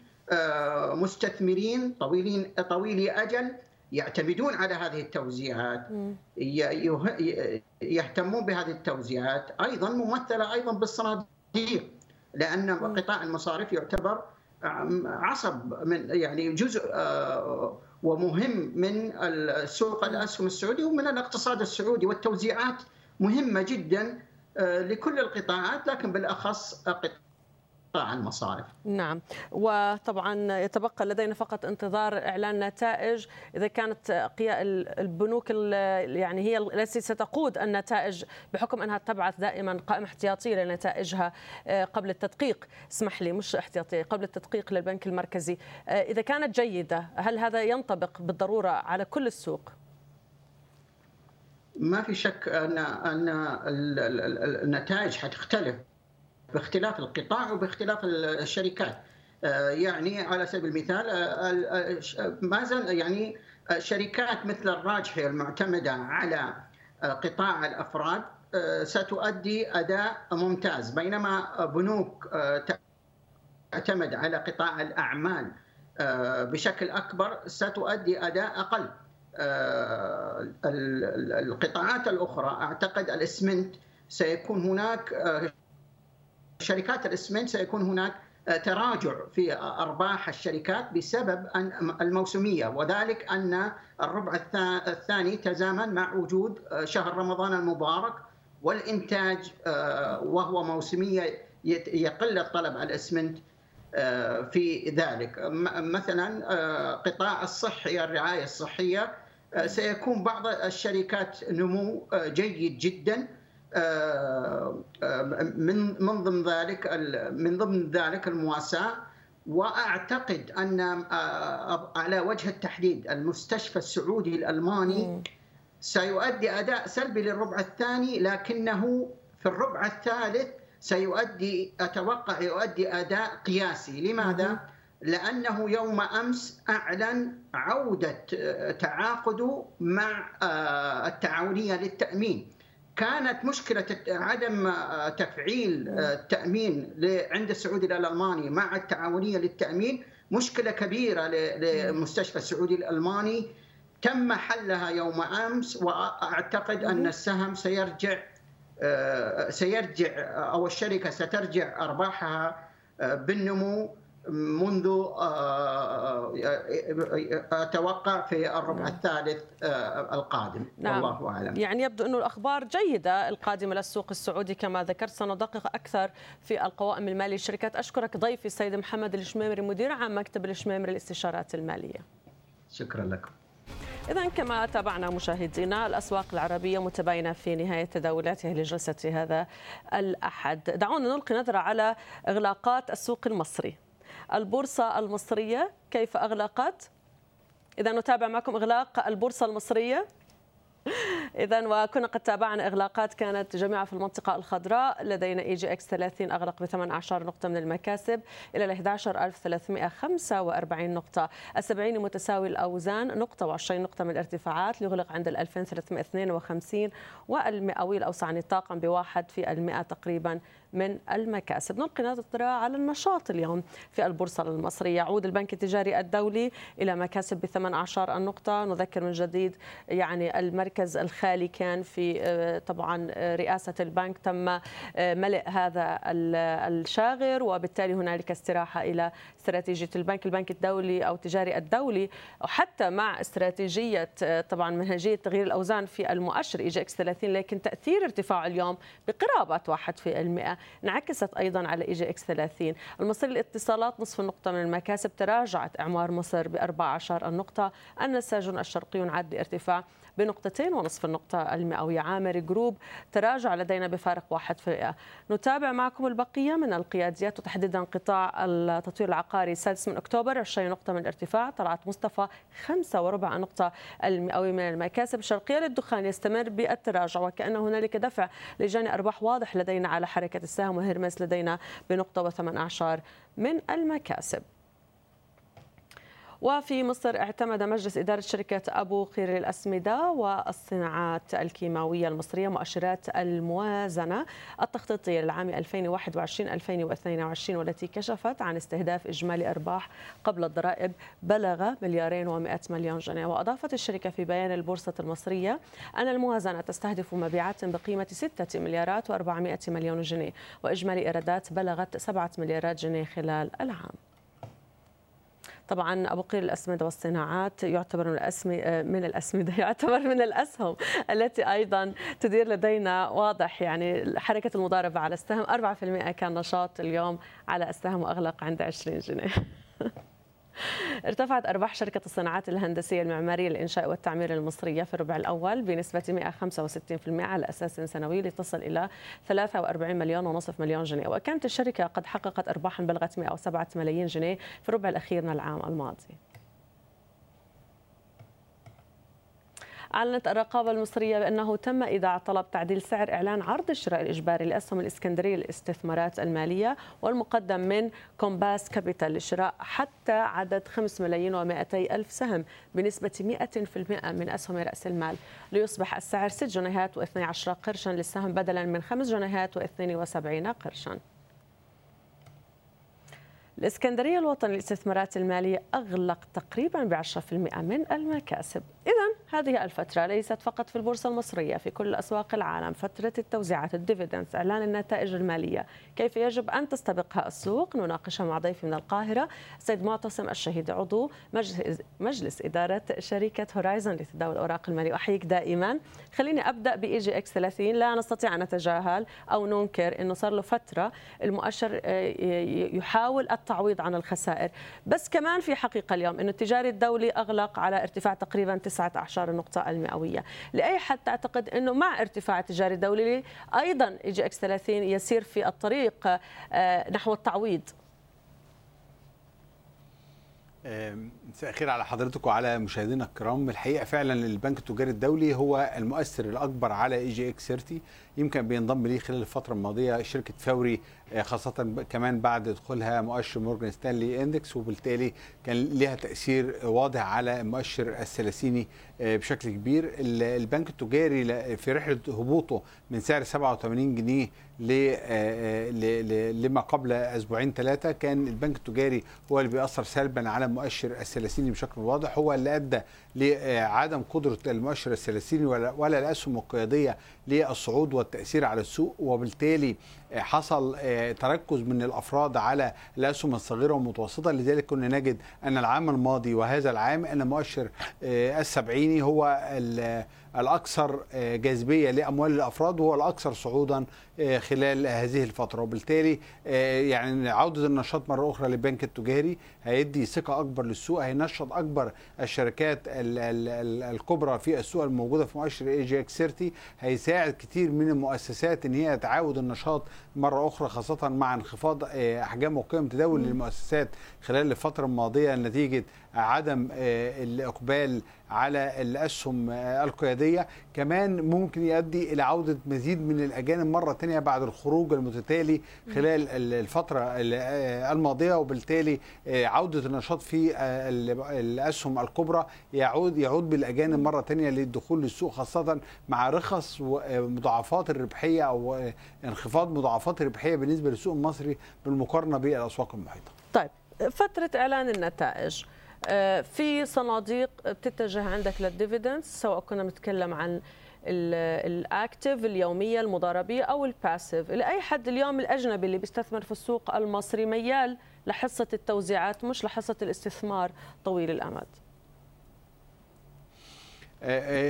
مستثمرين طويلين طويلي أجل يعتمدون على هذه التوزيعات يهتمون بهذه التوزيعات. أيضا ممثلة أيضا بالصناديق لأن قطاع المصارف يعتبر عصب من يعني جزء آه، ومهم من السوق الأسهم السعودي ومن الاقتصاد السعودي والتوزيعات مهمة جدا آه، لكل القطاعات لكن بالأخص قطاع المصارف. نعم. وطبعا يتبقى لدينا فقط انتظار إعلان نتائج. إذا كانت البنوك يعني هي التي ستقود النتائج بحكم أنها تبعث دائما قائمة احتياطية لنتائجها آه، قبل التدقيق. اسمح لي مش احتياطية قبل التدقيق للبنك المركزي. آه، إذا كانت جيدة هل هذا ينطبق بالضرورة على كل السوق؟ ما في شك ان أن النتائج حتختلف. باختلاف القطاع وباختلاف الشركات. آه، يعني على سبيل المثال آه، آه، ما زال يعني شركات مثل الراجحي المعتمدة على قطاع الأفراد ستؤدي أداء ممتاز. بينما بنوك تعتمد على قطاع الأعمال بشكل أكبر ستؤدي أداء أقل. القطاعات الأخرى أعتقد الاسمنت سيكون هناك شركات الاسمنت سيكون هناك آه، تراجع في أرباح الشركات بسبب الموسمية. وذلك أن الربع الثاني تزامن مع وجود آه، شهر رمضان المبارك والإنتاج آه، وهو موسمية يقل الطلب على الاسمنت في ذلك. مثلا قطاع الصحي الرعاية الصحية سيكون بعض الشركات نمو جيد جدا. آه، آه، من من ضمن ذلك من ضمن ذلك المواساة وأعتقد أن آه، على وجه التحديد المستشفى السعودي الألماني سيؤدي أداء سلبي للربع الثاني لكنه في الربع الثالث سيؤدي أتوقع يؤدي أداء قياسي. لماذا؟ لأنه يوم أمس أعلن عودة تعاقده مع التعاونية للتأمين. كانت مشكلة عدم آه، تفعيل آه، التأمين عند السعودي الألماني. مع التعاونية للتأمين مشكلة كبيرة للمستشفى السعودي الألماني. تم حلها يوم أمس وأعتقد أن السهم سيرجع آه، سيرجع أو الشركة سترجع أرباحها بالنمو. منذ آه، آه، آه، أتوقع في الربع الثالث القادم. نعم. والله أعلم. يعني يبدو انه الأخبار جيدة القادمة للسوق السعودي كما ذكرت سندقق أكثر في القوائم المالية للشركات. أشكرك ضيفي السيد محمد الشميمري مدير عام مكتب الشميمري للاستشارات المالية. شكرا لكم. إذا كما تابعنا مشاهدينا الأسواق العربية متباينة في نهاية تداولاتها لجلسة هذا الأحد. دعونا نلقي نظرة على إغلاقات السوق المصري. البورصة المصرية كيف أغلقت؟ إذا نتابع معكم إغلاق البورصة المصرية. إذا وكنا قد تابعنا إغلاقات كانت جميعها في المنطقة الخضراء لدينا EGX 30 أغلق ب 18 نقطة من المكاسب إلى ال 11345 نقطة. السبعيني متساوي الأوزان نقطة و20 نقطة من الارتفاعات ليغلق عند ال 2352 والمئوي الأوسع نطاقا في المئة تقريبا من المكاسب نلقي نظرة على النشاط اليوم في البورصة المصرية. يعود البنك التجاري الدولي إلى مكاسب ب 18 النقطة. نذكر من جديد يعني المركز الخالي كان في آه، طبعا آه، رئاسة البنك. تم آه، ملء هذا الشاغر وبالتالي هنالك استراحة إلى استراتيجية البنك. البنك الدولي أو التجاري الدولي وحتى مع استراتيجية طبعا منهجية تغيير الأوزان في المؤشر EGX 30 لكن تأثير ارتفاع اليوم بقرابة 1% انعكست أيضا على EGX 30 المصري للاتصالات نصف النقطة من المكاسب تراجعت إعمار مصر ب 14 النقطة. النساجون الشرقيون عاد بارتفاع بنقطتين ونصف النقطة المئوية. عامر Group تراجع لدينا بفارق واحد في نتابع معكم البقية من القياديات وتحديدا قطاع التطوير العقاري السادس من أكتوبر. 20 نقطة من الارتفاع. طلعت مصطفى خمسة وربع نقطة المئوية من المكاسب الشرقية للدخان. يستمر بالتراجع وكأن هنالك دفع لجاني أرباح واضح لدينا على حركة السهم. وهرمس لدينا بنقطة وثمان أعشار من المكاسب. وفي مصر اعتمد مجلس إدارة شركة أبو قير للأسمدة والصناعات الكيماوية المصرية مؤشرات الموازنة التخطيطية للعام 2021-2022 والتي كشفت عن استهداف إجمالي أرباح قبل الضرائب بلغ مليارين و100 مليون جنيه. وأضافت الشركة في بيان البورصة المصرية أن الموازنة تستهدف مبيعات بقيمة 6 مليارات و400 مليون جنيه وإجمالي إيرادات بلغت 7 مليارات جنيه خلال العام. طبعا أبو قير الاسمده والصناعات يعتبر من الاسمده من الأسمدة يعتبر من الأسهم التي أيضا تدير لدينا واضح يعني حركة المضاربة على السهم. 4% كان نشاط اليوم على السهم وأغلق عند 20 جنيه. ارتفعت أرباح شركة الصناعات الهندسية المعمارية للإنشاء والتعمير المصرية في الربع الأول بنسبة 165% على أساس سنوي لتصل إلى 43 مليون ونصف مليون جنيه. وكانت الشركة قد حققت أرباحا بلغت 107 ملايين جنيه في الربع الأخير من العام الماضي. أعلنت الرقابة المصرية بأنه تم إيداع طلب تعديل سعر إعلان عرض الشراء الإجباري لأسهم الإسكندرية للاستثمارات المالية والمقدم من Compass Capital لشراء حتى عدد 5 ملايين و200 ألف سهم بنسبة 100% من أسهم رأس المال. ليصبح السعر 6 جنيهات و12 قرشا للسهم بدلا من 5 جنيهات و72 قرشا. الإسكندرية الوطني للاستثمارات المالية أغلق تقريبا ب 10% من المكاسب. إذا هذه الفترة ليست فقط في البورصة المصرية في كل أسواق العالم. فترة التوزيعات الديفيدنس إعلان النتائج المالية. كيف يجب أن تستبقها السوق؟ نناقشها مع ضيفي من القاهرة السيد معتصم الشهيد عضو مجلس إدارة شركة هورايزون لتداول الأوراق المالية أحييك دائما. خليني أبدأ ب EGX 30 لا نستطيع أن نتجاهل أو ننكر أنه صار له فترة المؤشر آه، يحاول التعويض عن الخسائر. بس كمان في حقيقة اليوم أنه التجاري الدولي أغلق على ارتفاع تقريبا 19 النقطة المئوية. لأي حد تعتقد أنه مع ارتفاع التجاري الدولي أيضا EGX 30 يسير في الطريق آه، نحو التعويض. مساء الخير على حضرتك وعلى مشاهدينا الكرام. الحقيقة فعلا البنك التجاري الدولي هو المؤثر الأكبر على EGX 30 يمكن بينضم ليه خلال الفترة الماضية شركة فوري آه، خاصة كمان بعد دخولها مؤشر مورجان ستانلي index وبالتالي كان لها تأثير واضح على مؤشر الثلاثيني آه، بشكل كبير. البنك التجاري في رحلة هبوطه من سعر 87 جنيه لما قبل أسبوعين ثلاثة كان البنك التجاري هو اللي بيأثر سلبا على مؤشر الثلاثيني بشكل واضح. هو اللي أدى لعدم قدرة المؤشر الثلاثيني ولا الأسهم القيادية للصعود والتأثير على السوق. وبالتالي حصل آه، تركز من الأفراد على الأسهم الصغيرة والمتوسطة. لذلك كنا نجد أن العام الماضي وهذا العام أن مؤشر آه، السبعيني هو الأكثر آه، جاذبية لأموال الأفراد وهو الأكثر صعودا خلال هذه الفترة. وبالتالي يعني عودة النشاط مرة أخرى للبنك التجاري هيدي ثقة أكبر للسوق هينشط أكبر الشركات الكبرى في السوق الموجودة في مؤشر EGX 30 هيساعد كتير من المؤسسات إن هي تعاود النشاط مرة أخرى خاصة مع انخفاض آه، أحجام وقيم تداول للمؤسسات خلال الفترة الماضية نتيجة عدم آه، الإقبال على الأسهم آه، القيادية. كمان ممكن يؤدي إلى عودة مزيد من الأجانب مرة ثانية بعد الخروج المتتالي خلال الفترة الماضية. وبالتالي عودة النشاط في الأسهم الكبرى يعود يعود بالأجانب مرة ثانية للدخول للسوق خاصة مع رخص مضاعفات الربحية أو انخفاض مضاعفات الربحيه بالنسبة للسوق المصري بالمقارنة بالأسواق المحيطة. طيب فترة إعلان النتائج. آه، في صناديق بتتجه عندك لل dividends سواء كنا بنتكلم عن ال active اليومية المضاربية أو ال passive لاي حد اليوم الأجنبي اللي بيستثمر في السوق المصري ميال لحصة التوزيعات مش لحصة الاستثمار طويل الأمد؟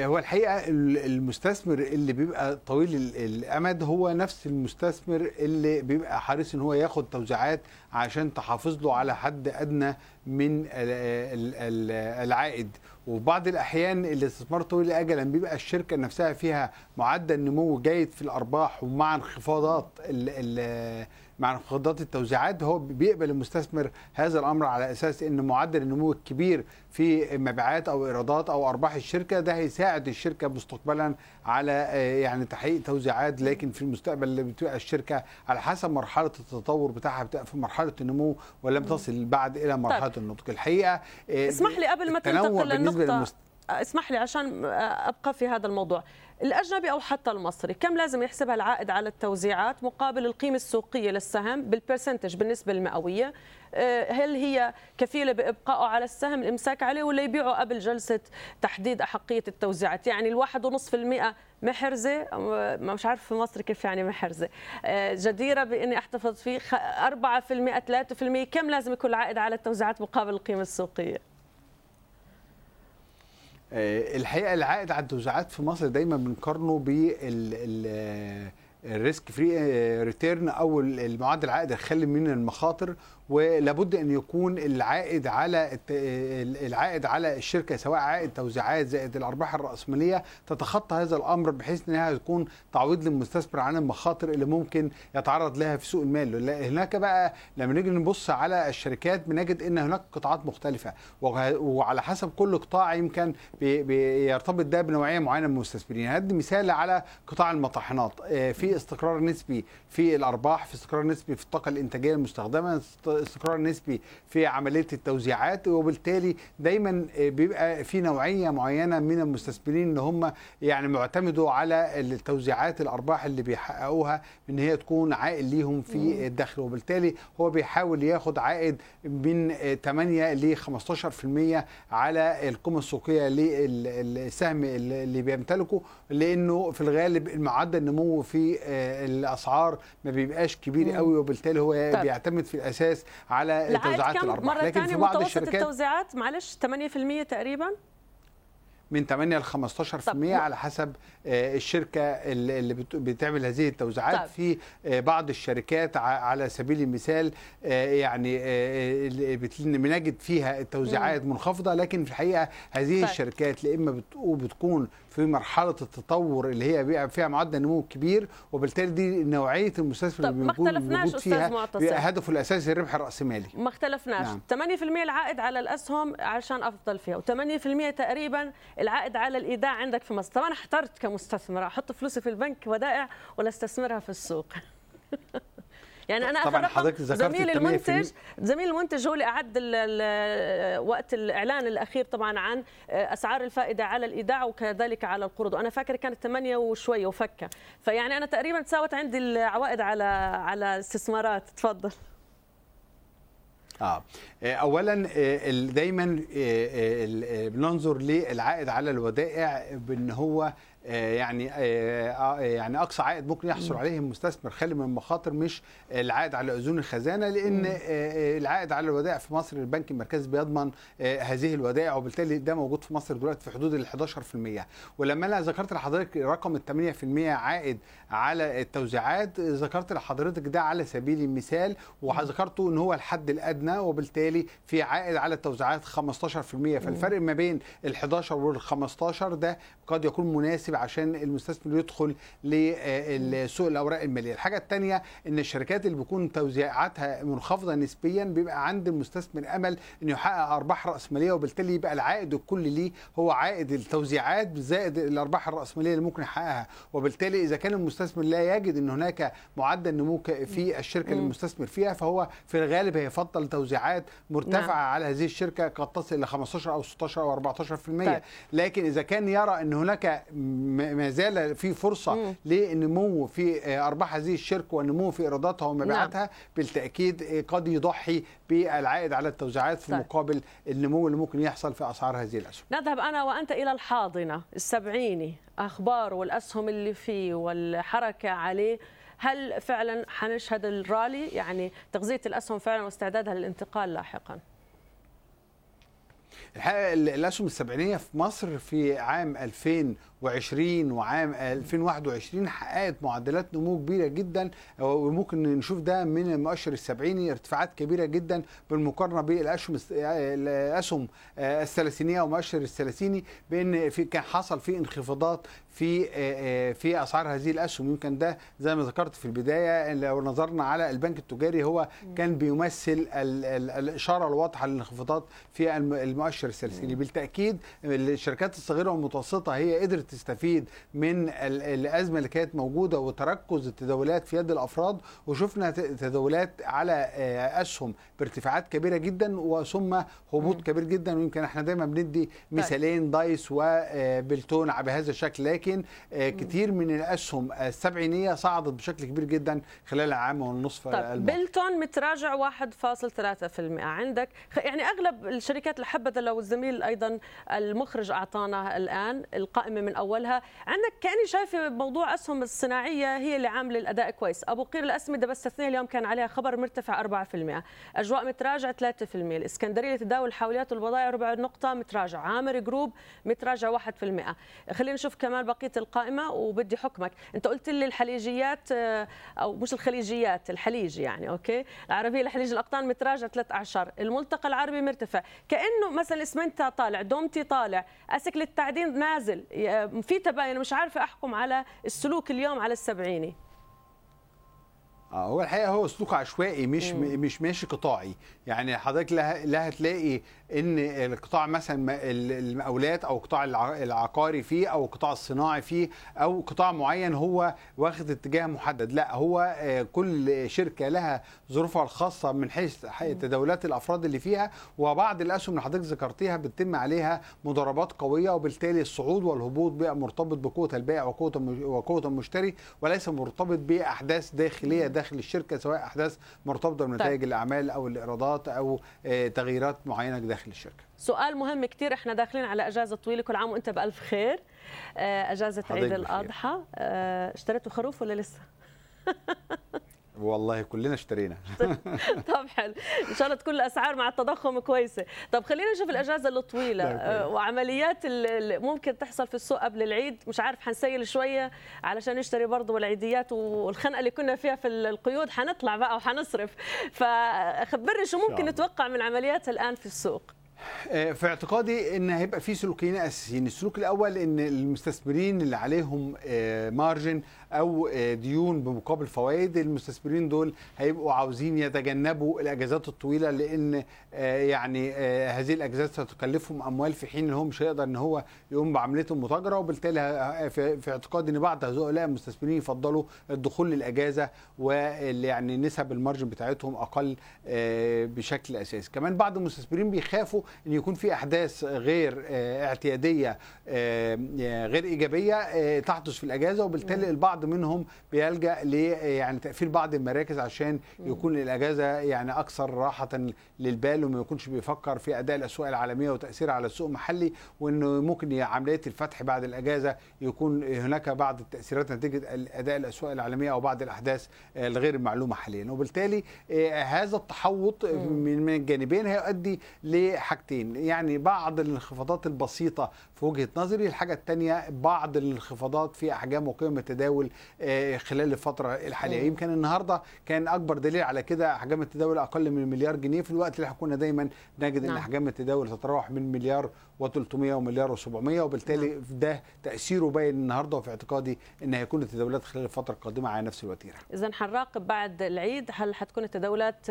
هو الحقيقة المستثمر اللي بيبقى طويل الأمد هو نفس المستثمر اللي بيبقى حريص إن هو ياخد توزيعات عشان تحافظ له على حد أدنى من العائد. وفي بعض الأحيان الاستثمار طويل الاجل بيبقى الشركة نفسها فيها معدل نمو جيد في الأرباح ومع انخفاضات مع انخفاضات التوزيعات هو بيقبل المستثمر هذا الأمر على أساس إن معدل النمو الكبير في مبيعات أو إيرادات أو أرباح الشركة ده هيساعد الشركة مستقبلا على آه، يعني تحقيق توزيعات. لكن في المستقبل اللي بتبقى الشركة على حسب مرحلة التطور بتاعها بتبقى في مرحلة النمو ولم تصل بعد إلى مرحلة طيب. النضج. الحقيقة آه، اسمح لي قبل ما تنتقل للنقطة اسمح لي عشان أبقى في هذا الموضوع. الأجنبي أو حتى المصري كم لازم يحسبها العائد على التوزيعات مقابل القيمة السوقية للسهم بالبرسنتج بالنسبة المئوية؟ آه، هل هي كفيلة بإبقائه على السهم الإمساك عليه ولا يبيعه قبل جلسة تحديد أحقية التوزيعات؟ يعني الواحد ونصف في المئة محرزة مش عارف في مصر كيف يعني محرزة. آه، جديرة بإني أحتفظ فيه 4% 3% كم لازم يكون العائد على التوزيعات مقابل القيمة السوقية؟ آه، الحقيقة العائد على التوزيعات في مصر دايما بنقارنه بال ال risk free return أو المعدل العائد الخالي من المخاطر ولابد أن يكون العائد على العائد على الشركة سواء عائد توزيعات زائد الأرباح الرأسمالية. تتخطى هذا الأمر بحيث إنها تكون تعويض للمستثمر عن المخاطر اللي ممكن يتعرض لها في سوق المال. هناك بقى لما نيجي نبص على الشركات بنجد إن هناك قطاعات مختلفة. وعلى حسب كل قطاع يمكن بيرتبط ده بنوعية معينة من المستثمرين. هدي مثال على قطاع المطاحنات آه، في استقرار نسبي في الأرباح في استقرار نسبي في الطاقة الإنتاجية المستخدمة استقرار نسبي في عملية التوزيعات وبالتالي دايما بيبقى في نوعية معينة من المستثمرين إن هم يعني معتمدوا على التوزيعات الأرباح اللي بيحققوها إن هي تكون عائد ليهم في الدخل. وبالتالي هو بيحاول ياخد عائد من 8 ل 15% على القيمة السوقية للسهم اللي بيمتلكه لأنه في الغالب معدل النمو في الأسعار ما بيبقاش كبير قوي وبالتالي هو طيب. بيعتمد في الأساس على توزيعات الأرباح. لكن في بعض الشركات التوزيعات؟ معلش 8% تقريبا؟ من 8 ل 15% على حسب آه، الشركة اللي بتعمل هذه التوزيعات. طيب. في آه، بعض الشركات على سبيل المثال آه، يعني بنجد فيها التوزيعات منخفضة لكن في الحقيقة هذه طيب. الشركات لا إما بتكون في مرحلة التطور اللي هي بيبقى فيها معدل نمو كبير وبالتالي دي نوعية المستثمر اللي بيكون موجود فيها هدفه الأساسي الربح الرأسمالي. ما اختلفناش. نعم. 8% العائد على الاسهم عشان أفضل فيها و8% تقريبا العائد على الإيداع عندك في مصر. طب أنا احترت كمستثمر أحط فلوسي في البنك ودائع ولا أستثمرها في السوق؟ يعني أنا طبعا حضرتك ذكرت زميل المنتج زميل المنتج هو اللي أعد وقت الإعلان الأخير طبعا عن أسعار الفائدة على الإيداع وكذلك على القروض. وأنا فاكر كانت 8 وشوية وفكة. فيعني أنا تقريبا تساوت عندي العوائد على على استثمارات. تفضل. آه. اولا آه، دايما آه، آه، بننظر للعائد على الودائع بأن هو آه، يعني آه، آه، يعني أقصى عائد ممكن يحصل عليه المستثمر خالي من المخاطر مش العائد على أذون الخزانة لأن العائد على الودائع في مصر البنك المركزي بيضمن هذه الودائع وبالتالي ده موجود في مصر دلوقتي في حدود ال 11% ولما أنا ذكرت لحضرتك رقم ال 8% عائد على التوزيعات ذكرت لحضرتك ده على سبيل المثال وذكرته إن هو الحد الأدنى وبالتالي في عائد على التوزيعات 15% فالفرق ما بين ال 11 وال 15 ده قد يكون مناسب مناسب عشان المستثمر يدخل لسوق الأوراق المالية الحاجة الثانية إن الشركات اللي بيكون توزيعاتها منخفضة نسبيا بيبقى عند المستثمر أمل إنه يحقق أرباح رأسمالية وبالتالي يبقى العائد الكلي ليه هو عائد التوزيعات زائد الأرباح الرأسمالية اللي ممكن يحققها وبالتالي إذا كان المستثمر لا يجد إن هناك معدل نمو في الشركة اللي المستثمر فيها فهو في الغالب هيفضل توزيعات مرتفعة نعم. على هذه الشركة قد تصل إلى 15 أو 16 أو 14% طيب. لكن إذا كان يرى إن هناك ما زال في فرصة للنمو في آه، أرباح هذه الشركة والنمو في ايراداتها ومبيعاتها نعم. بالتأكيد آه، قد يضحي بالعائد على التوزيعات في طيب. مقابل النمو اللي ممكن يحصل في أسعار هذه الأسهم. نذهب أنا وأنت إلى الحاضنة السبعيني أخبار والأسهم اللي فيه والحركة عليه هل فعلا حنشهد الرالي يعني تغذية الأسهم فعلا واستعدادها للانتقال لاحقا؟ الحقيقة الأسهم السبعينية في مصر في عام 2000 2020 وعام 2021 حققت معدلات نمو كبيرة جدا وممكن نشوف ده من المؤشر السبعيني ارتفاعات كبيرة جدا بالمقارنة بالأسهم الأسهم الثلاثينية ومؤشر الثلاثيني بأن في كان حصل في انخفاضات في في أسعار هذه الأسهم. يمكن ده زي ما ذكرت في البداية لو نظرنا على البنك التجاري هو كان بيمثل الإشارة الواضحة للانخفاضات في المؤشر الثلاثيني. بالتأكيد الشركات الصغيرة والمتوسطة هي قدرت تستفيد من الأزمة اللي كانت موجودة وتركز التداولات في يد الأفراد وشفنا تداولات على أسهم بارتفاعات كبيرة جدا وثم هبوط كبير جدا. ويمكن إحنا دايما بندي مثالين دايس وبلتون بهذا الشكل. لكن كتير من الأسهم السبعينيه صعدت بشكل كبير جدا خلال العام والنصف طيب بلتون متراجع 1.3% عندك يعني أغلب الشركات اللي حبذا لو الزميل أيضا المخرج أعطانا الآن القائمة من أولها. عندك كأني شايفة موضوع أسهم الصناعية هي اللي عاملة الأداء كويس. أبو قير الأسمدة بس استثناء اليوم كان عليها خبر مرتفع 4% أجواء متراجع 3% الإسكندرية لتداول الحاوليات والبضائع ربع نقطة متراجع عامر جروب متراجع 1% خلينا نشوف كمان بقية القائمة وبدي حكمك. أنت قلت لي الحليجيات أو مش الخليجيات الحليج يعني أوكي؟ العربية الحليج الأقطان متراجع ثلاث اعشار الملتقى العربي مرتفع. كأنه مثلا إسمنتا طالع دومتي طالع أسيك للتعدين نازل. في تباين مش عارفة أحكم على السلوك اليوم على السبعيني. هو الحقيقة هو سلوك عشوائي مش مم. مش ماشي قطاعي يعني حضرتك لا هتلاقي إن القطاع مثلا المقاولات أو القطاع العقاري فيه أو القطاع الصناعي فيه أو قطاع معين هو واخد اتجاه محدد لا هو كل شركة لها ظروفها الخاصة من حيث تداولات الأفراد اللي فيها وبعض الأسهم اللي حضرتك ذكرتيها بتتم عليها مضاربات قوية وبالتالي الصعود والهبوط بقى مرتبط بقوة البائع وقوة وقوة المشتري وليس مرتبط بأحداث داخلية داخل الشركة سواء أحداث مرتبطة بنتائج طيب. الأعمال أو الإيرادات أو تغييرات معينة داخل الشركة. سؤال مهم كثير إحنا داخلين على أجازة طويلة كل عام وإنت بألف خير. أجازة عيد الأضحى اشتريتوا خروف ولا لسه؟ والله كلنا اشترينا. طب حلو. إن شاء الله تكون الأسعار مع التضخم كويسة. طب خلينا نشوف الأجازة الطويلة. وعمليات اللي ممكن تحصل في السوق قبل العيد. مش عارف حنسيل شوية علشان نشتري برضه العيديات والخنقة اللي كنا فيها في القيود. حنطلع بقى وحنصرف. فخبرني شو ممكن نتوقع من عمليات الآن في السوق؟ في اعتقادي إن هيبقى في سلوكين أساسيين. السلوك الأول إن المستثمرين اللي عليهم مارجن أو ديون بمقابل فوائد المستثمرين دول هيبقوا عاوزين يتجنبوا الأجازات الطويلة لأن يعني هذه الأجازات ستكلفهم أموال في حين إن هو مش هيقدر إن هو يقوم بعمليه المتاجره وبالتالي في اعتقادي إن بعض هؤلاء المستثمرين يفضلوا الدخول للأجازة ويعني نسب المارجن بتاعتهم أقل بشكل أساسي. كمان بعض المستثمرين بيخافوا إن يكون في أحداث غير اعتيادية غير إيجابية تحدث في الأجازة وبالتالي البعض منهم بيلجأ ل يعني تقفيل بعض المراكز عشان يكون الأجازة يعني أكثر راحة للبال وما يكونش بيفكر في أداء الأسواق العالمية وتاثيرها على السوق المحلي وإنه ممكن عملية الفتح بعد الأجازة يكون هناك بعض التأثيرات نتيجة أداء الأسواق العالمية أو بعض الأحداث الغير المعلومه حاليا. وبالتالي هذا التحوط من الجانبين هيؤدي لحاجتين يعني بعض الانخفاضات البسيطة في وجهة نظري الحاجة الثانية بعض الانخفاضات في أحجام وقيم التداول خلال الفترة الحالية مم. يمكن النهارده كان أكبر دليل على كده أحجام التداول أقل من مليار جنيه في الوقت اللي إحنا كنا دايما نجد نعم. ان أحجام التداول تتراوح من مليار و300 ومليار و700 وبالتالي نعم. ده تأثيره باين النهارده وفي اعتقادي إن هيكون التداولات خلال الفترة القادمة على نفس الوتيرة. إذا حنراقب بعد العيد هل حتكون التداولات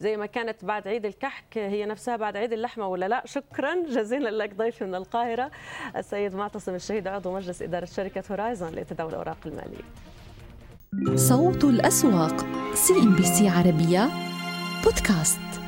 زي ما كانت بعد عيد الكحك هي نفسها بعد عيد اللحمة ولا لا؟ شكرا جزيلا لك ضيفي من القاهرة السيد معتصم الشهيد عضو مجلس إدارة شركة هورايزون لتداول الاوراق المالية. صوت الأسواق سي ام بي سي عربية بودكاست.